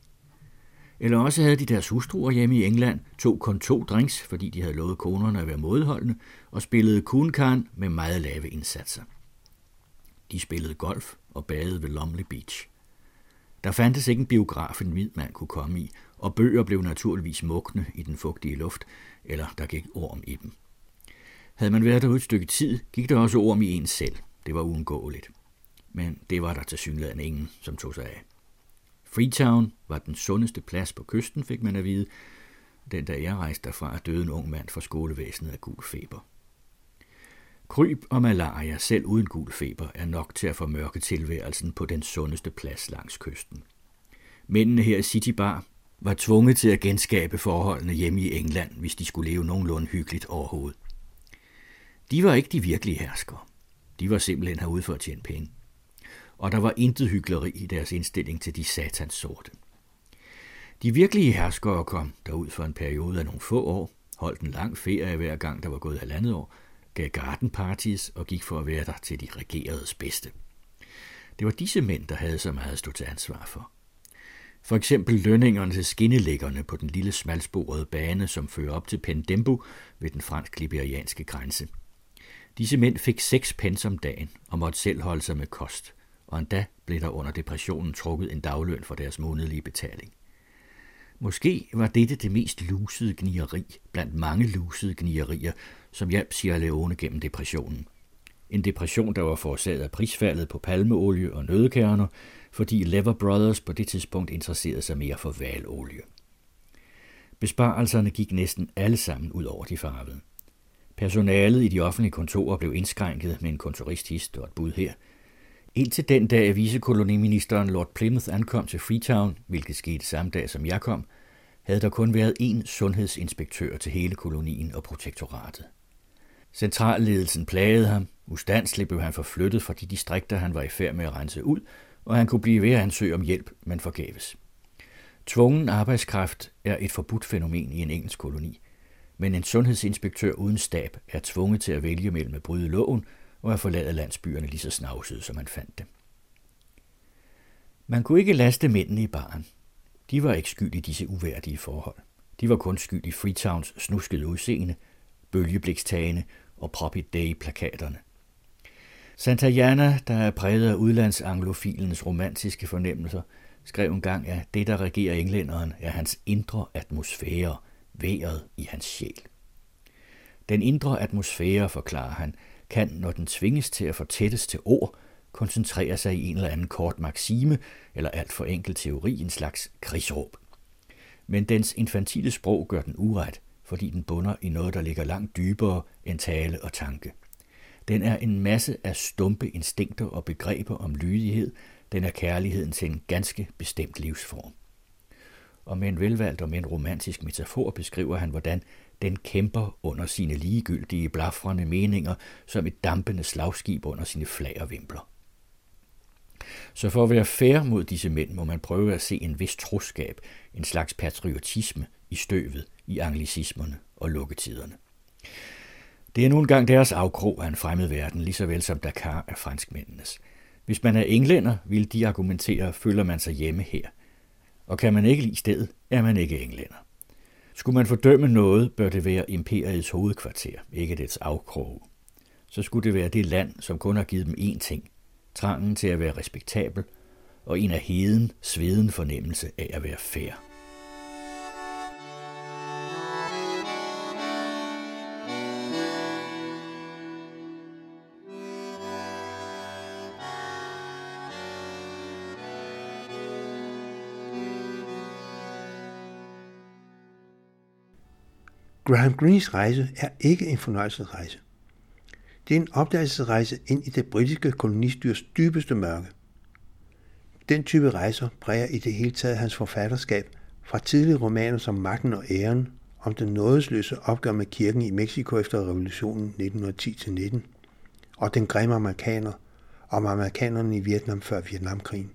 [SPEAKER 1] Eller også havde de deres hustruer hjemme i England, tog kun to drinks, fordi de havde lovet konerne at være modholdende, og spillede kunkan med meget lave indsatser. De spillede golf og badede ved Lomley Beach. Der fandtes ikke en biograf, en hvid mand kunne komme i, og bøger blev naturligvis mugne i den fugtige luft, eller der gik orm i dem. Havde man været derude et stykke tid, gik der også orm i en selv. Det var uundgåeligt. Men det var der til synligheden ingen, som tog sig af. Freetown var den sundeste plads på kysten, fik man at vide. Den dag jeg rejste derfra, døde en ung mand fra skolevæsenet af gul feber. Kryb og malaria, selv uden gul feber, er nok til at formørke tilværelsen på den sundeste plads langs kysten. Mændene her i City Bar var tvunget til at genskabe forholdene hjemme i England, hvis de skulle leve nogenlunde hyggeligt overhovedet. De var ikke de virkelige herskere. De var simpelthen herude for at tjene penge og der var intet hyggeleri i deres indstilling til de satans sorte. De virkelige herskere kom derud for en periode af nogle få år, holdt en lang ferie hver gang, der var gået halvandet år, gav garden parties og gik for at være der til de regeredes bedste. Det var disse mænd, der havde så meget at stå til ansvar for. For eksempel lønningerne til skinnelæggerne på den lille smalsporede bane, som fører op til Pendembo ved den fransk-liberianske grænse. Disse mænd fik seks pence om dagen og måtte selv holde sig med kost og endda blev der under depressionen trukket en dagløn for deres månedlige betaling. Måske var dette det mest lusede gnieri blandt mange lusede gnierier, som hjalp Sierra Leone gennem depressionen. En depression, der var forårsaget af prisfaldet på palmeolie og nødkerner, fordi Lever Brothers på det tidspunkt interesserede sig mere for valolie. Besparelserne gik næsten alle sammen ud over de farvede. Personalet i de offentlige kontorer blev indskrænket med en kontorist og et bud her – Indtil den dag vicekoloniministeren Lord Plymouth ankom til Freetown, hvilket skete samme dag som jeg kom, havde der kun været én sundhedsinspektør til hele kolonien og protektoratet. Centralledelsen plagede ham, ustandsligt blev han forflyttet fra de distrikter, han var i færd med at rense ud, og han kunne blive ved at ansøge om hjælp, men forgæves. Tvungen arbejdskraft er et forbudt fænomen i en engelsk koloni, men en sundhedsinspektør uden stab er tvunget til at vælge mellem at bryde loven og at forlade landsbyerne lige så snavsede, som man fandt dem. Man kunne ikke laste mændene i baren. De var ikke skyld i disse uværdige forhold. De var kun skyld i Freetowns snuskede udseende, bølgeblikstagene og Proppy Day-plakaterne. Santayana, der er præget af udlandsanglofilens romantiske fornemmelser, skrev engang, at det, der regerer englænderen, er hans indre atmosfære, vejret i hans sjæl. Den indre atmosfære, forklarer han, kan, når den tvinges til at fortættes til ord, koncentrere sig i en eller anden kort maxime eller alt for enkel teori, en slags krigsråb. Men dens infantile sprog gør den uret, fordi den bunder i noget, der ligger langt dybere end tale og tanke. Den er en masse af stumpe instinkter og begreber om lydighed, den er kærligheden til en ganske bestemt livsform. Og med en velvalgt og med en romantisk metafor beskriver han, hvordan den kæmper under sine ligegyldige, blafrende meninger som et dampende slagskib under sine flag og vimpler. Så for at være fair mod disse mænd, må man prøve at se en vis troskab, en slags patriotisme i støvet, i anglicismerne og lukketiderne. Det er nu engang deres afkrog af en fremmed verden, lige så vel som Dakar er franskmændenes. Hvis man er englænder, vil de argumentere, føler man sig hjemme her. Og kan man ikke lide stedet, er man ikke englænder. Skulle man fordømme noget, bør det være imperiets hovedkvarter, ikke dets afkrog. Så skulle det være det land, som kun har givet dem én ting, trangen til at være respektabel, og en af heden, sveden fornemmelse af at være fair.
[SPEAKER 2] Graham Greens rejse er ikke en fornøjelsesrejse. Det er en opdagelsesrejse ind i det britiske kolonistyrs dybeste mørke. Den type rejser præger i det hele taget hans forfatterskab fra tidlige romaner som Magten og Æren, om den nådesløse opgør med kirken i Mexico efter revolutionen 1910-19, og den grimme amerikaner, om amerikanerne i Vietnam før Vietnamkrigen.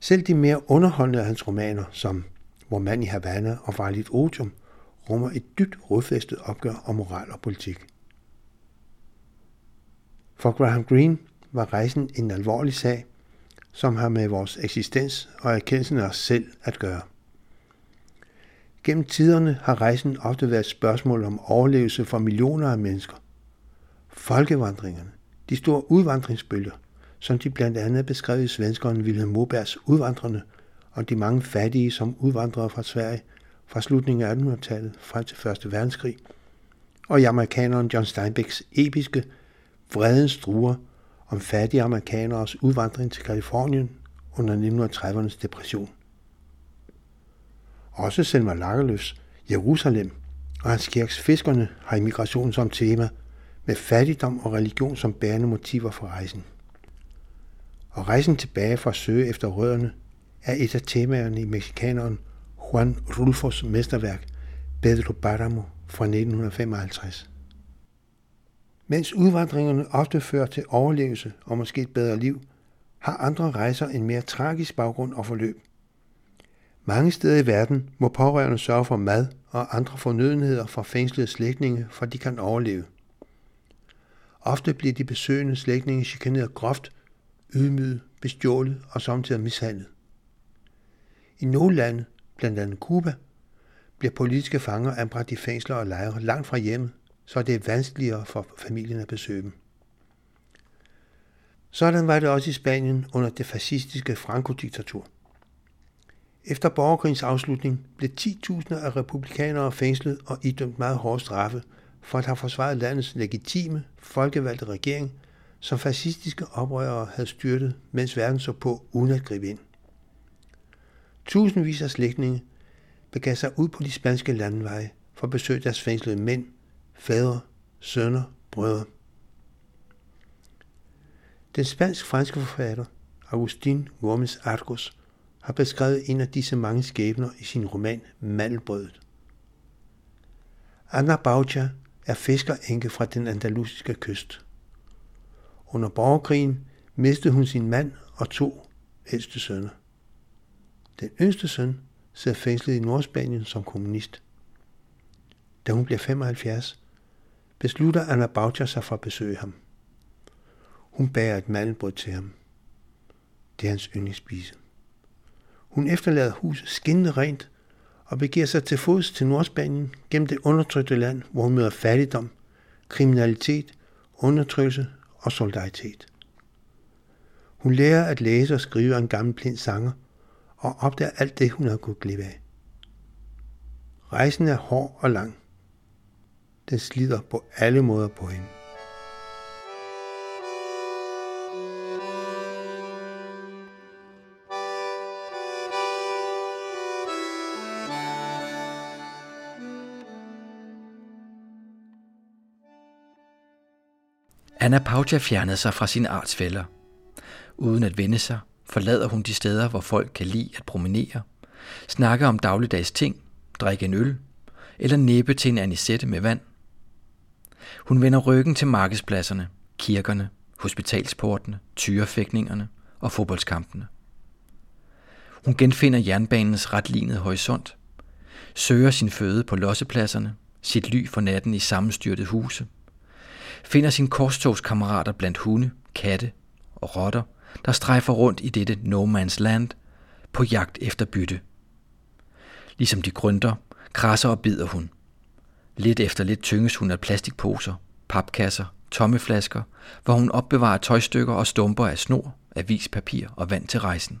[SPEAKER 2] Selv de mere underholdende af hans romaner, som Hvor mand i Havana og Farligt Otium, rummer et dybt rodfæstet opgør om moral og politik. For Graham Greene var rejsen en alvorlig sag, som har med vores eksistens og erkendelsen af os selv at gøre. Gennem tiderne har rejsen ofte været et spørgsmål om overlevelse for millioner af mennesker. Folkevandringerne, de store udvandringsbølger, som de blandt andet beskrev i svenskeren Wilhelm Mobergs udvandrende, og de mange fattige, som udvandrede fra Sverige fra slutningen af 1800-tallet frem til 1. verdenskrig, og i amerikaneren John Steinbecks episke Vredens druer om fattige amerikaneres udvandring til Kalifornien under 1930'ernes depression. Også Selma Lagerløfs Jerusalem og hans kirks fiskerne har immigration som tema, med fattigdom og religion som bærende motiver for rejsen. Og rejsen tilbage for at søge efter rødderne er et af temaerne i mexikaneren Juan Rulfos mesterværk Pedro Páramo fra 1955. Mens udvandringerne ofte fører til overlevelse og måske et bedre liv, har andre rejser en mere tragisk baggrund og forløb. Mange steder i verden må pårørende sørge for mad og andre fornødenheder for fængslede slægtninge, for de kan overleve. Ofte bliver de besøgende slægtninge chikaneret groft, ydmyget, bestjålet og samtidig mishandlet. I nogle lande, blandt andet Cuba, bliver politiske fanger anbragt i fængsler og lejre langt fra hjemmet, så det er vanskeligere for familien at besøge dem. Sådan var det også i Spanien under det fascistiske Franco-diktatur. Efter borgerkrigens afslutning blev 10.000 af republikanere fængslet og idømt meget hårde straffe for at have forsvaret landets legitime, folkevalgte regering, som fascistiske oprørere havde styrtet, mens verden så på uden at gribe ind. Tusindvis af slægtninge begav sig ud på de spanske landeveje for at besøge deres fængslede mænd, fædre, sønner, brødre. Den spansk-franske forfatter Agustin Gomes Argos har beskrevet en af disse mange skæbner i sin roman Mandelbrødet. Anna Baucha er fiskerenke fra den andalusiske kyst. Under borgerkrigen mistede hun sin mand og to ældste sønner. Den yngste søn sidder fængslet i Nordspanien som kommunist. Da hun bliver 75, beslutter Anna Boucher sig for at besøge ham. Hun bærer et mandelbrød til ham. Det er hans yndlingsspise. Hun efterlader huset skinnende rent og begiver sig til fods til Nordspanien gennem det undertrykte land, hvor hun møder fattigdom, kriminalitet, undertrykkelse og solidaritet. Hun lærer at læse og skrive af en gammel blind sanger og opdager alt det, hun har gået glip af. Rejsen er hård og lang. Den slider på alle måder på hende.
[SPEAKER 8] Anna Pauja fjernede sig fra sine artsfælder. Uden at vende sig, forlader hun de steder, hvor folk kan lide at promenere, snakke om dagligdags ting, drikke en øl, eller næppe til en anisette med vand. Hun vender ryggen til markedspladserne, kirkerne, hospitalsportene, tyrefægtningerne og fodboldskampene. Hun genfinder jernbanens retlinede horisont, søger sin føde på lossepladserne, sit ly for natten i sammenstyrtede huse, finder sin korstogskammerater blandt hunde, katte og rotter, der strejfer rundt i dette no man's land på jagt efter bytte. Ligesom de grønter, krasser og bider hun. Lidt efter lidt tynges hun af plastikposer, papkasser, tomme flasker, hvor hun opbevarer tøjstykker og stumper af snor, avispapir og vand til rejsen.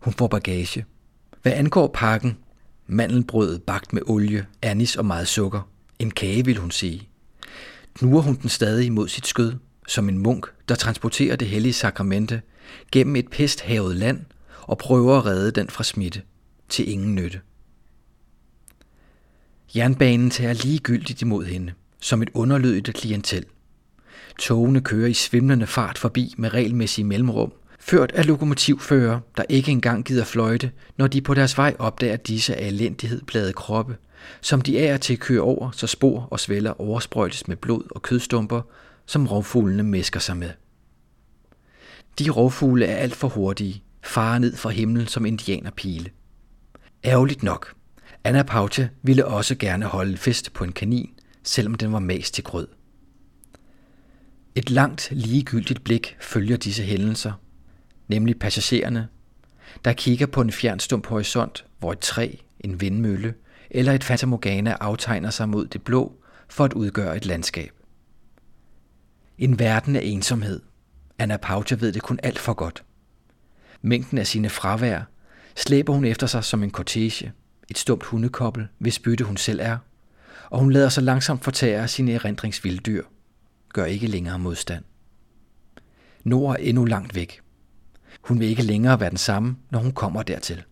[SPEAKER 8] Hun får bagage. Hvad angår pakken, mandelbrød bagt med olie, anis og meget sukker, en kage vil hun sige. Knuger hun den stadig mod sit skød, som en munk, der transporterer det hellige sakramente gennem et pesthavet land og prøver at redde den fra smitte til ingen nytte. Jernbanen tager ligegyldigt imod hende, som et underlydigt klientel. Togene kører i svimlende fart forbi med regelmæssige mellemrum, ført af lokomotivfører, der ikke engang gider fløjte, når de på deres vej opdager disse af elendighed plade kroppe, som de er til at køre over, så spor og sveller oversprøjtes med blod og kødstumper, som rovfuglene mesker sig med. De rovfugle er alt for hurtige, farer ned fra himlen som indianerpile. Ærgerligt nok. Anna Paucha ville også gerne holde fest på en kanin, selvom den var mast til grød. Et langt, ligegyldigt blik følger disse hændelser, nemlig passagererne, der kigger på en fjernstump horisont, hvor et træ, en vindmølle eller et fatamorgana aftegner sig mod det blå for at udgøre et landskab. En verden af ensomhed. Anna Paucha ved det kun alt for godt. Mængden af sine fravær slæber hun efter sig som en kortege, et stumt hundekobbel, hvis bytte hun selv er, og hun lader sig langsomt fortære af sine erindringsvilddyr, gør ikke længere modstand. Nord er endnu langt væk. Hun vil ikke længere være den samme, når hun kommer dertil.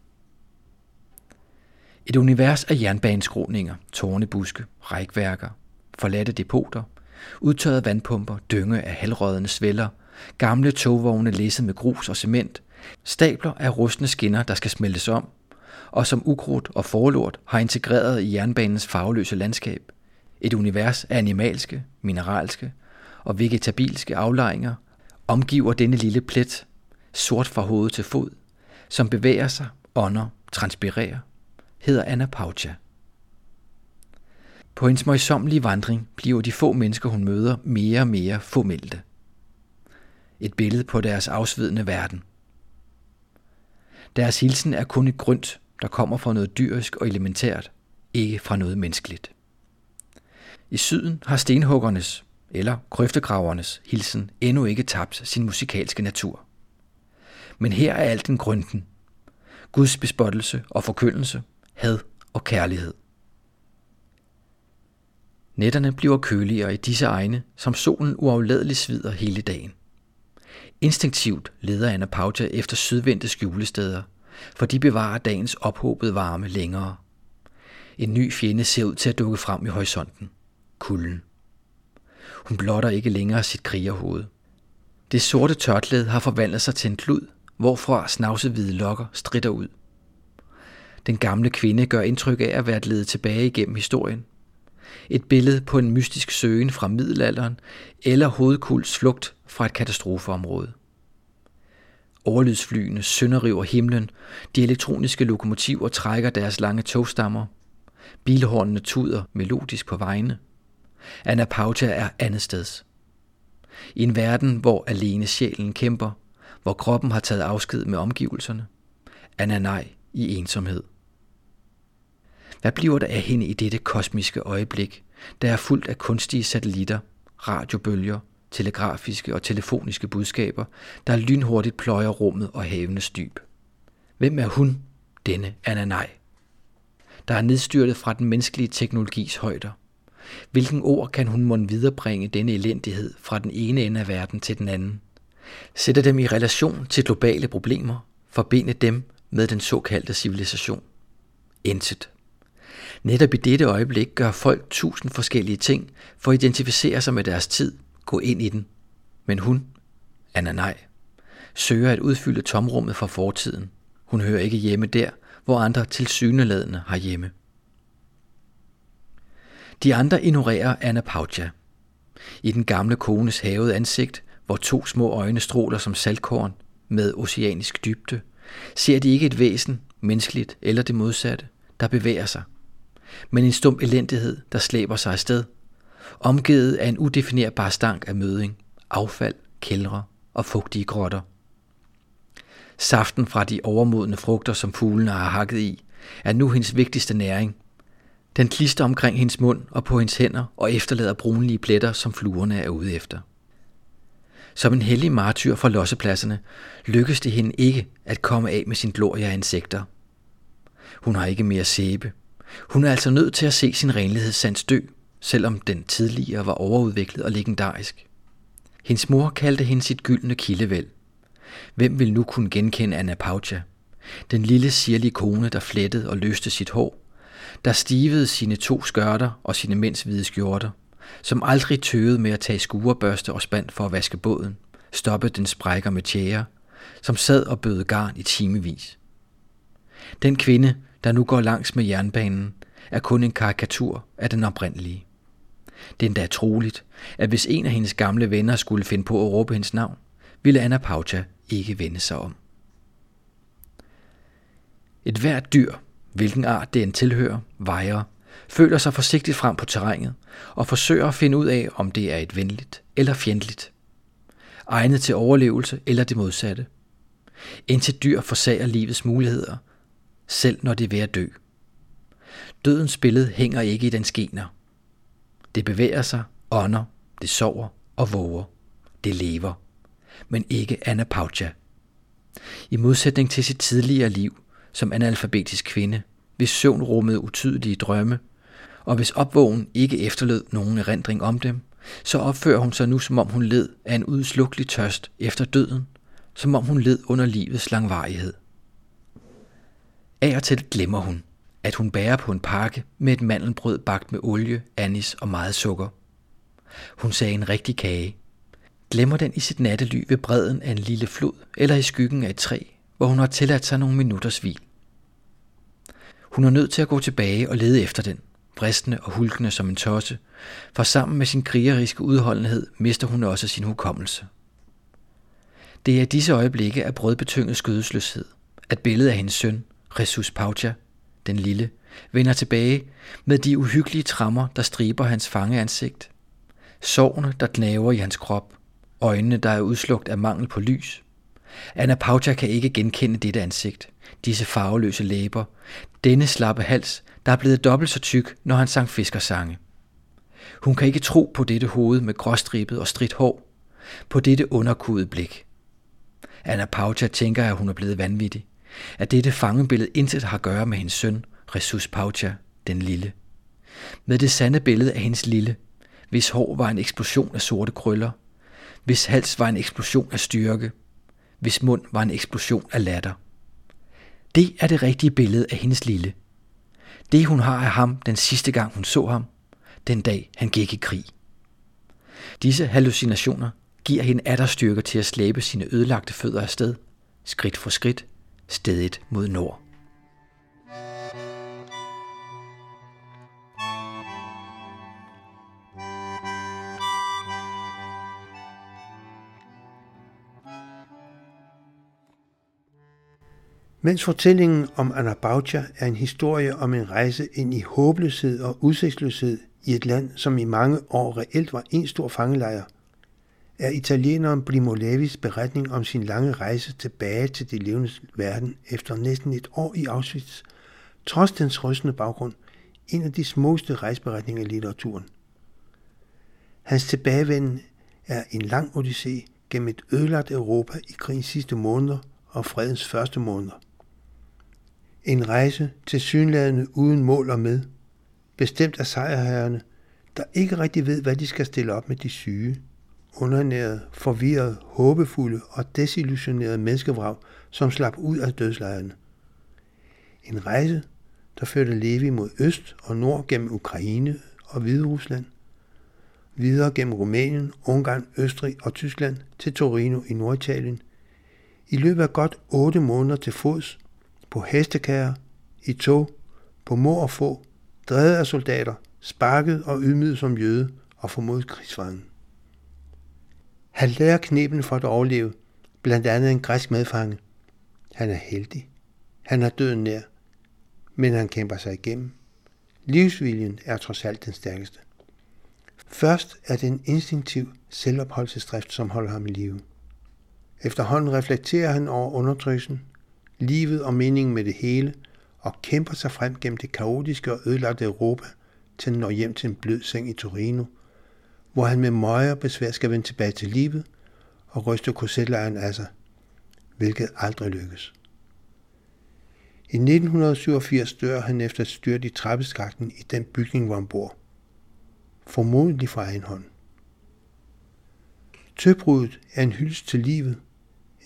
[SPEAKER 8] Et univers af jernbaneskroninger, tårnebuske, rækværker, forladte depoter, udtørrede vandpumper, dynge af halvrådende sveller, gamle togvogne læsset med grus og cement, stabler af rustne skinner, der skal smeltes om, og som ukrudt og forlort har integreret i jernbanens farveløse landskab. Et univers af animalske, mineralske og vegetabilske aflejringer omgiver denne lille plet, sort fra hoved til fod, som bevæger sig, ånder, transpirerer, hedder Anna Paucha. På hendes møjsommelige vandring bliver de få mennesker, hun møder, mere og mere formelte. Et billede på deres afsvidende verden. Deres hilsen er kun et grønt, der kommer fra noget dyrisk og elementært, ikke fra noget menneskeligt. I syden har stenhuggernes, eller krøftegravernes, hilsen endnu ikke tabt sin musikalske natur. Men her er alt en grønten. Guds bespottelse og forkyndelse, had og kærlighed. Nætterne bliver køligere i disse egne, som solen uafladeligt svider hele dagen. Instinktivt leder Anna Pauta efter sydvendte skjulesteder, for de bevarer dagens ophobede varme længere. En ny fjende ser ud til at dukke frem i horisonten. Kulden. Hun blotter ikke længere sit krigerhoved. Det sorte tørklæde har forvandlet sig til en klud, hvorfra snavsehvide lokker stritter ud. Den gamle kvinde gør indtryk af at være ledet tilbage igennem historien. Et billede på en mystisk søgen fra middelalderen eller hovedkuls flugt fra et katastrofeområde. Overlydsflyene sønderriver himlen, de elektroniske lokomotiver trækker deres lange togstammer, bilhornene tuder melodisk på vejene. Anna Pauta er andet steds. I en verden, hvor alene sjælen kæmper, hvor kroppen har taget afsked med omgivelserne. Anna nej i ensomhed. Hvad bliver der af hende i dette kosmiske øjeblik, der er fuldt af kunstige satellitter, radiobølger, telegrafiske og telefoniske budskaber, der lynhurtigt pløjer rummet og havenes dyb? Hvem er hun, denne Anna Der er nedstyrtet fra den menneskelige teknologis højder. Hvilken ord kan hun måtte viderebringe denne elendighed fra den ene ende af verden til den anden? Sætte dem i relation til globale problemer, forbinde dem med den såkaldte civilisation. Intet. Netop i dette øjeblik gør folk tusind forskellige ting for at identificere sig med deres tid, gå ind i den. Men hun, Anna nej, søger at udfylde tomrummet fra fortiden. Hun hører ikke hjemme der, hvor andre tilsyneladende har hjemme. De andre ignorerer Anna Paucha. I den gamle kones havede ansigt, hvor to små øjne stråler som saltkorn med oceanisk dybde, ser de ikke et væsen, menneskeligt eller det modsatte, der bevæger sig, men en stum elendighed, der slæber sig afsted, omgivet af en udefinerbar stank af møding, affald, kældre og fugtige grotter. Saften fra de overmodne frugter, som fuglene har hakket i, er nu hendes vigtigste næring. Den klister omkring hendes mund og på hendes hænder og efterlader brunlige pletter, som fluerne er ude efter. Som en hellig martyr fra lossepladserne lykkes det hende ikke at komme af med sin glorie af insekter. Hun har ikke mere sæbe. Hun er altså nødt til at se sin renlighedssans dø, selvom den tidligere var overudviklet og legendarisk. Hendes mor kaldte hende sit gyldne kildevæld. Hvem vil nu kunne genkende Anna Paucha? Den lille sirlige kone, der flettede og løste sit hår, der stivede sine to skørter og sine mænds hvide skjorter, som aldrig tøvede med at tage skurebørste og spand for at vaske båden, stoppe den sprækker med tjære, som sad og bød garn i timevis. Den kvinde, der nu går langs med jernbanen, er kun en karikatur af den oprindelige. Det er endda troligt, at hvis en af hendes gamle venner skulle finde på at råbe hendes navn, ville Anna Paucha ikke vende sig om. Et hvert dyr, hvilken art det end tilhører, vejer, føler sig forsigtigt frem på terrænet og forsøger at finde ud af, om det er et venligt eller fjendtligt. Egnet til overlevelse eller det modsatte. Indtil dyr forsager livets muligheder, selv når det er ved at dø. Dødens billede hænger ikke i den skener. Det bevæger sig, ånder, det sover og våger. Det lever. Men ikke Anna Paucha. I modsætning til sit tidligere liv som analfabetisk kvinde, hvis søvn rummede utydelige drømme, og hvis opvågen ikke efterlod nogen erindring om dem, så opfører hun sig nu, som om hun led af en udslukkelig tørst efter døden, som om hun led under livets langvarighed. Af og til glemmer hun, at hun bærer på en pakke med et mandelbrød bagt med olie, anis og meget sukker. Hun sagde en rigtig kage. Glemmer den i sit nattely ved bredden af en lille flod eller i skyggen af et træ, hvor hun har tilladt sig nogle minutters hvil. Hun er nødt til at gå tilbage og lede efter den, bristende og hulkende som en tosse, for sammen med sin krigeriske udholdenhed mister hun også sin hukommelse. Det er i disse øjeblikke af brødbetynget skødesløshed, at billedet af hendes søn, Jesus Paucha, den lille, vender tilbage med de uhyggelige trammer, der striber hans fangeansigt, sårene, der gnaver i hans krop, øjnene, der er udslugt af mangel på lys. Anna Paucha kan ikke genkende dette ansigt, disse farveløse læber, denne slappe hals, der er blevet dobbelt så tyk, når han sang fiskersange. Hun kan ikke tro på dette hoved med gråstribet og stridt hår, på dette underkudede blik. Anna Paucha tænker, at hun er blevet vanvittig, at dette fangebillede intet har at gøre med hendes søn, Resus Paucha, den lille. Med det sande billede af hendes lille, hvis hår var en eksplosion af sorte krøller, hvis hals var en eksplosion af styrke, hvis mund var en eksplosion af latter. Det er det rigtige billede af hendes lille. Det hun har af ham den sidste gang hun så ham, den dag han gik i krig. Disse hallucinationer giver hende atterstyrke til at slæbe sine ødelagte fødder afsted, skridt for skridt, stedigt mod nord.
[SPEAKER 2] Mens fortællingen om Anna er en historie om en rejse ind i håbløshed og udsigtsløshed i et land, som i mange år reelt var en stor fangelejr, er italieneren Primo Levis beretning om sin lange rejse tilbage til de levende verden efter næsten et år i Auschwitz, trods dens rystende baggrund, en af de smukkeste rejseberetninger i litteraturen. Hans tilbagevenden er en lang odyssé gennem et ødelagt Europa i krigens sidste måneder og fredens første måneder. En rejse til synlædende uden mål og med, bestemt af sejrherrerne, der ikke rigtig ved, hvad de skal stille op med de syge, undernærede, forvirrede, håbefulde og desillusionerede menneskevrag, som slap ud af dødslejren. En rejse, der førte Levi mod øst og nord gennem Ukraine og Hvide Rusland, videre gennem Rumænien, Ungarn, Østrig og Tyskland til Torino i Norditalien. I løbet af godt 8 måneder til fods, på hestekærer, i tog, på mor og få, drevet af soldater, sparket og ydmyget som jøde og formodet krigsfangen. Han lærer knepen for at overleve, blandt andet en græsk medfange. Han er heldig. Han er døden nær, men han kæmper sig igennem. Livsviljen er trods alt den stærkeste. Først er det en instinktiv selvopholdelsesdrift, som holder ham i live. Efterhånden reflekterer han over undertrykkelsen, livet og meningen med det hele, og kæmper sig frem gennem det kaotiske og ødelagte Europa, til han når hjem til en blød seng i Torino, hvor han med møje og besvær skal vende tilbage til livet og ryste korsetlejren af sig, hvilket aldrig lykkes. I 1987 dør han efter et styrt i trappeskakten i den bygning, hvor han bor. Formodentlig fra egen hånd. Tøbruddet er en hyldest til livet,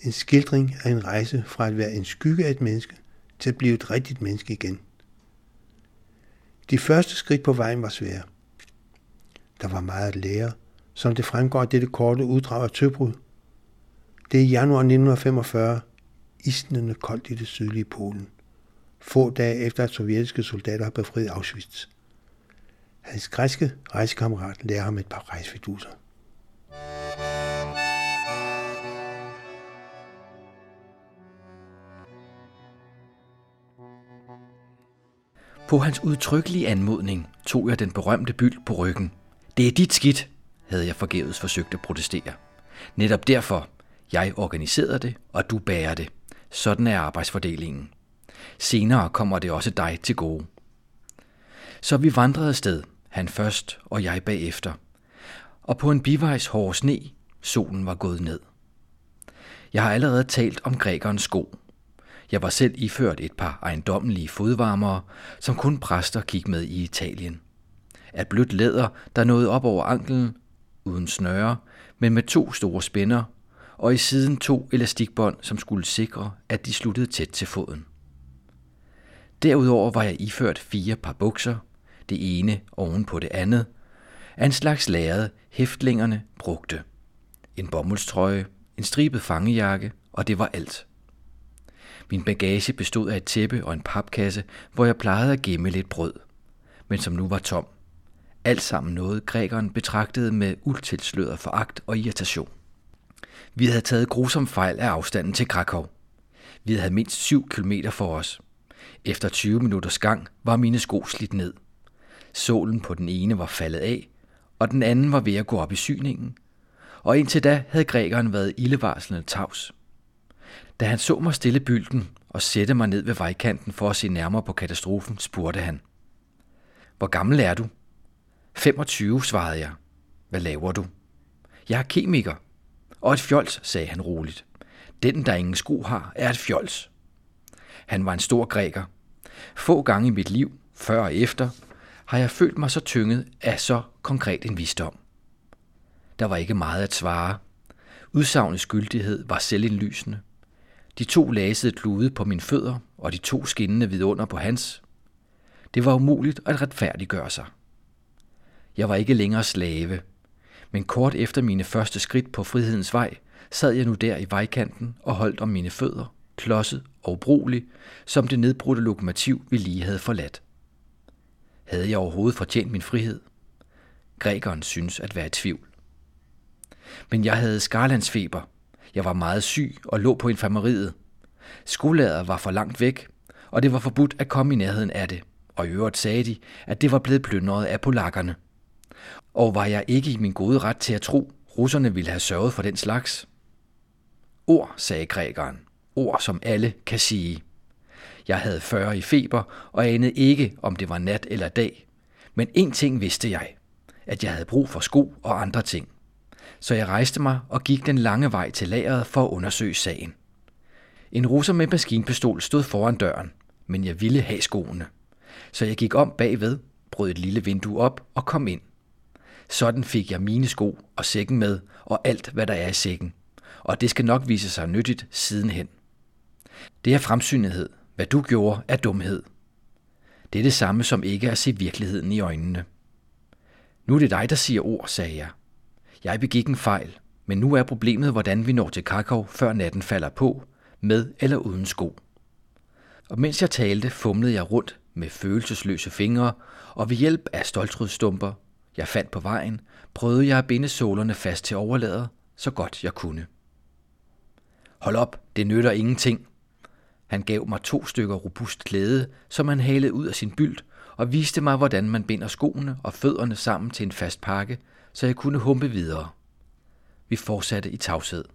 [SPEAKER 2] en skildring af en rejse fra at være en skygge af et menneske til at blive et rigtigt menneske igen. De første skridt på vejen var svære. Der var meget at lære, som det fremgår af dette korte uddrag af Tøbrud. Det er januar 1945, isnende koldt i det sydlige Polen. Få dage efter at sovjetiske soldater har befriet Auschwitz. Hans græske rejsekammerat lærer ham et par rejsefiduser.
[SPEAKER 8] På hans udtrykkelige anmodning tog jeg den berømte byld på ryggen. Det er dit skidt, havde jeg forgæves forsøgt at protestere. Netop derfor, jeg organiserede det, og du bærer det. Sådan er arbejdsfordelingen. Senere kommer det også dig til gode. Så vi vandrede afsted, han først og jeg bagefter. Og på en bivejs hård sne, solen var gået ned. Jeg har allerede talt om grækernes sko. Jeg var selv iført et par ejendommelige fodvarmere, som kun præster gik med i Italien. Af blødt læder, der nåede op over anklen, uden snøre, men med to store spænder, og i siden to elastikbånd, som skulle sikre, at de sluttede tæt til foden. Derudover var jeg iført fire par bukser, det ene oven på det andet, af en slags lærred hæftlingerne brugte. En bomuldstrøje, en stribet fangejakke, og det var alt. Min bagage bestod af et tæppe og en papkasse, hvor jeg plejede at gemme lidt brød, men som nu var tom. Alt sammen noget, grækeren betragtede med utilsløret foragt og irritation. Vi havde taget grusom fejl af afstanden til Krakow. Vi havde mindst 7 km for os. Efter 20 minutters gang var mine sko slidt ned. Sålen på den ene var faldet af, og den anden var ved at gå op i syningen. Og indtil da havde grækeren været ildevarslende tavs. Da han så mig stille bylden og sætte mig ned ved vejkanten for at se nærmere på katastrofen, spurgte han. Hvor gammel er du? 25, svarede jeg. Hvad laver du? Jeg er kemiker. Og et fjols, sagde han roligt. Den, der ingen sko har, er et fjols. Han var en stor græker. Få gange i mit liv, før og efter, har jeg følt mig så tynget af så konkret en visdom. Der var ikke meget at svare. Udsagnets gyldighed var selvindlysende. De to lasede klude på mine fødder, og de to skinnende vidunder på hans. Det var umuligt at retfærdiggøre sig. Jeg var ikke længere slave, men kort efter mine første skridt på frihedens vej, sad jeg nu der i vejkanten og holdt om mine fødder, klodset og brugelig, som det nedbrudte lokomotiv, vi lige havde forladt. Havde jeg overhovedet fortjent min frihed? Grækeren synes at være i tvivl. Men jeg havde skarlandsfeber. Jeg var meget syg og lå på infirmeriet. Skolaget var for langt væk, og det var forbudt at komme i nærheden af det. Og i øvrigt sagde de, at det var blevet plyndret af polakkerne. Og var jeg ikke i min gode ret til at tro, russerne ville have sørget for den slags? Ord, sagde grækeren. Ord, som alle kan sige. Jeg havde 40 i feber og anede ikke, om det var nat eller dag. Men én ting vidste jeg, at jeg havde brug for sko og andre ting. Så jeg rejste mig og gik den lange vej til lageret for at undersøge sagen. En russer med maskinpistol stod foran døren, men jeg ville have skoene. Så jeg gik om bagved, brød et lille vindue op og kom ind. Sådan fik jeg mine sko og sækken med, og alt, hvad der er i sækken. Og det skal nok vise sig nyttigt sidenhen. Det er fremsynlighed. Hvad du gjorde, er dumhed. Det er det samme som ikke at se virkeligheden i øjnene. Nu er det dig, der siger ord, sagde jeg. Jeg begik en fejl, men nu er problemet, hvordan vi når til Krakow, før natten falder på, med eller uden sko. Og mens jeg talte, fumlede jeg rundt med følelsesløse fingre, og ved hjælp af stoltrødstumper, jeg fandt på vejen, prøvede jeg at binde sålerne fast til overlader, så godt jeg kunne. Hold op, det nytter ingenting. Han gav mig to stykker robust klæde, som han halede ud af sin bylt, og viste mig, hvordan man binder skoene og fødderne sammen til en fast pakke, så jeg kunne humpe videre. Vi fortsatte i tavshed.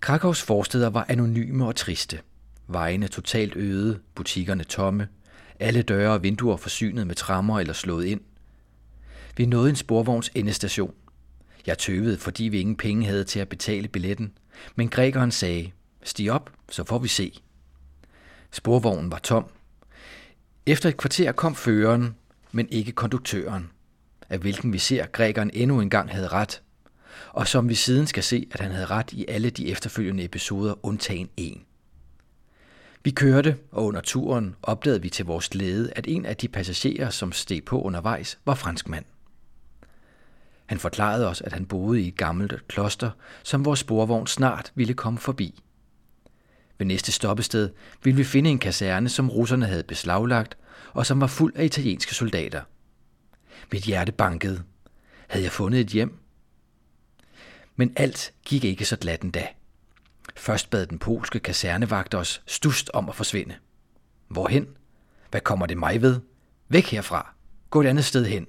[SPEAKER 8] Krakows forsteder var anonyme og triste. Vejene totalt øde, butikkerne tomme, alle døre og vinduer forsynet med trammer eller slået ind. Vi nåede en sporvogns endestation. Jeg tøvede, fordi vi ingen penge havde til at betale billetten, men grækeren sagde, stig op, så får vi se. Sporvognen var tom. Efter et kvarter kom føreren, men ikke konduktøren, af hvilken vi ser, grækeren endnu engang havde ret, og som vi siden skal se, at han havde ret i alle de efterfølgende episoder, undtagen en. Vi kørte, og under turen opdagede vi til vores glæde, at en af de passagerer, som steg på undervejs, var franskmand. Han forklarede os, at han boede i et gammelt kloster, som vores sporvogn snart ville komme forbi. Ved næste stoppested ville vi finde en kaserne, som russerne havde beslaglagt, og som var fuld af italienske soldater. Mit hjerte bankede. Havde jeg fundet et hjem? Men alt gik ikke så glat da. Først bad den polske kasernevagt os stust om at forsvinde. Hvorhen? Hvad kommer det mig ved? Væk herfra. Gå et andet sted hen.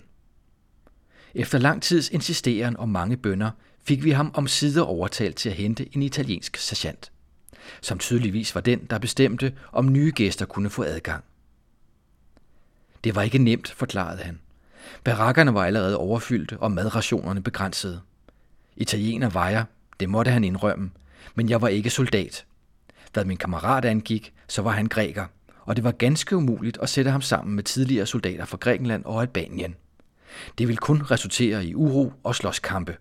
[SPEAKER 8] Efter lang tids insisteren og mange bønder, fik vi ham om sider overtalt til at hente en italiensk sergeant, som tydeligvis var den, der bestemte, om nye gæster kunne få adgang. Det var ikke nemt, forklarede han. Barakkerne var allerede overfyldte og madrationerne begrænsede. Italiener vejer, det måtte han indrømme, men jeg var ikke soldat. Hvad min kammerat angik, så var han græker, og det var ganske umuligt at sætte ham sammen med tidligere soldater fra Grækenland og Albanien. Det ville kun resultere i uro og slåskampe.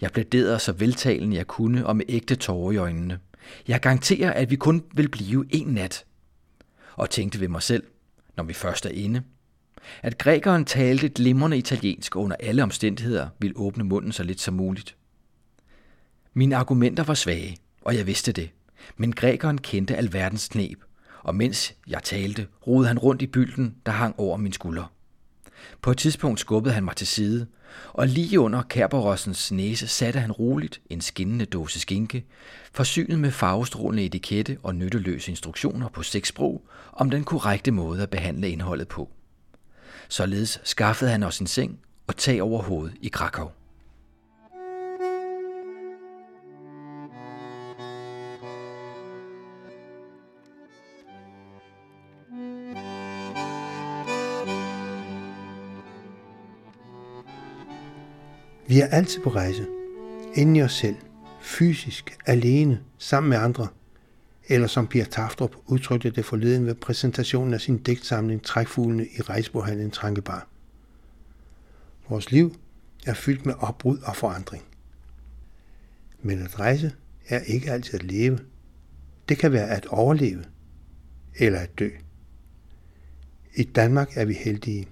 [SPEAKER 8] Jeg plæderede så veltalende jeg kunne og med ægte tårer i øjnene. Jeg garanterer, at vi kun vil blive en nat. Og tænkte ved mig selv, når vi først er inde, at grækeren talte glimrende italiensk og under alle omstændigheder ville åbne munden så lidt som muligt. Mine argumenter var svage, og jeg vidste det, men grækeren kendte alverdens knep, og mens jeg talte, rodede han rundt i bylden, der hang over min skulder. På et tidspunkt skubbede han mig til side, og lige under Kerberossens næse satte han roligt en skinnende dåse skinke, forsynet med farvestrålende etikette og nytteløse instruktioner på seks sprog om den korrekte måde at behandle indholdet på. Således skaffede han os en seng og tag over hovedet i Krakow.
[SPEAKER 2] Vi er altid på rejse. Inden i os selv. Fysisk. Alene. Sammen med andre. Eller som Pia Taftrup udtrykte det forleden ved præsentationen af sin digtsamling Trækfuglene i rejsboghandlen Trankebar. Vores liv er fyldt med opbrud og forandring. Men at rejse er ikke altid at leve. Det kan være at overleve eller at dø. I Danmark er vi heldige.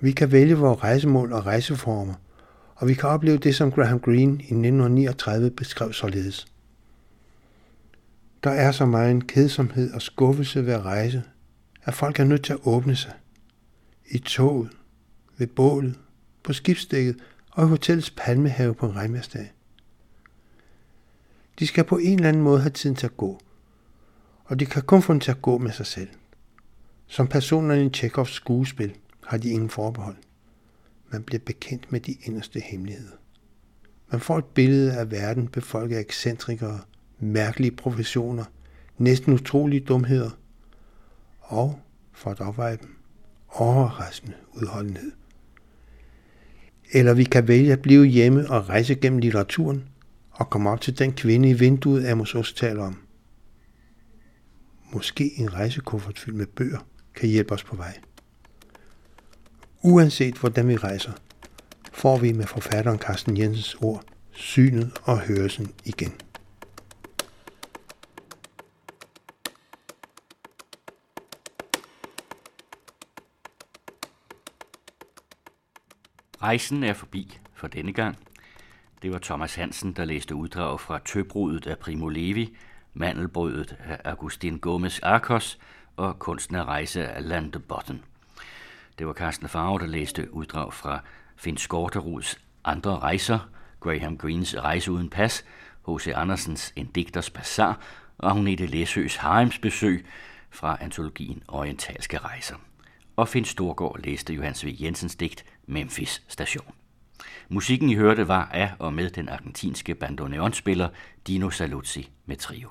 [SPEAKER 2] Vi kan vælge vores rejsemål og rejseformer, og vi kan opleve det, som Graham Greene i 1939 beskrev således. Der er så meget kedsomhed og skuffelse ved at rejse, at folk er nødt til at åbne sig. I toget, ved bålet, på skibsdækket og i hotellets palmehave på en regnværsdag. De skal på en eller anden måde have tiden til at gå, og de kan kun få den til at gå med sig selv. Som personerne i Tjekovs skuespil har de ingen forbehold. Man bliver bekendt med de inderste hemmeligheder. Man får et billede af verden befolket af ekscentrikere, mærkelige professioner, næsten utrolige dumheder, og, for at opveje dem, overraskende udholdenhed. Eller vi kan vælge at blive hjemme og rejse gennem litteraturen og komme op til den kvinde i vinduet, Amos også taler om. Måske en rejsekuffert fyldt med bøger kan hjælpe os på vej. Uanset hvordan vi rejser, får vi med forfatteren Carsten Jensens ord synet og hørelsen igen.
[SPEAKER 1] Rejsen er forbi for denne gang. Det var Thomas Hansen, der læste uddrag fra Tøbrudet af Primo Levi, Mandelbrødet af Agustin Gomes Arkos og Kunsten at rejse af Lande Botten. Det var Carsten Farve, der læste uddrag fra Finn Skorteruds Andre rejser, Graham Greens Rejse uden pas, H.C. Andersens En digters bazar og Agnete Læsøs Harms besøg fra antologien Orientalske rejser. Og Finn Storgård læste Johannes V. Jensens digt Memphis Station. Musikken I hørte var af og med den argentinske bandoneonspiller Dino Saluzzi med trio.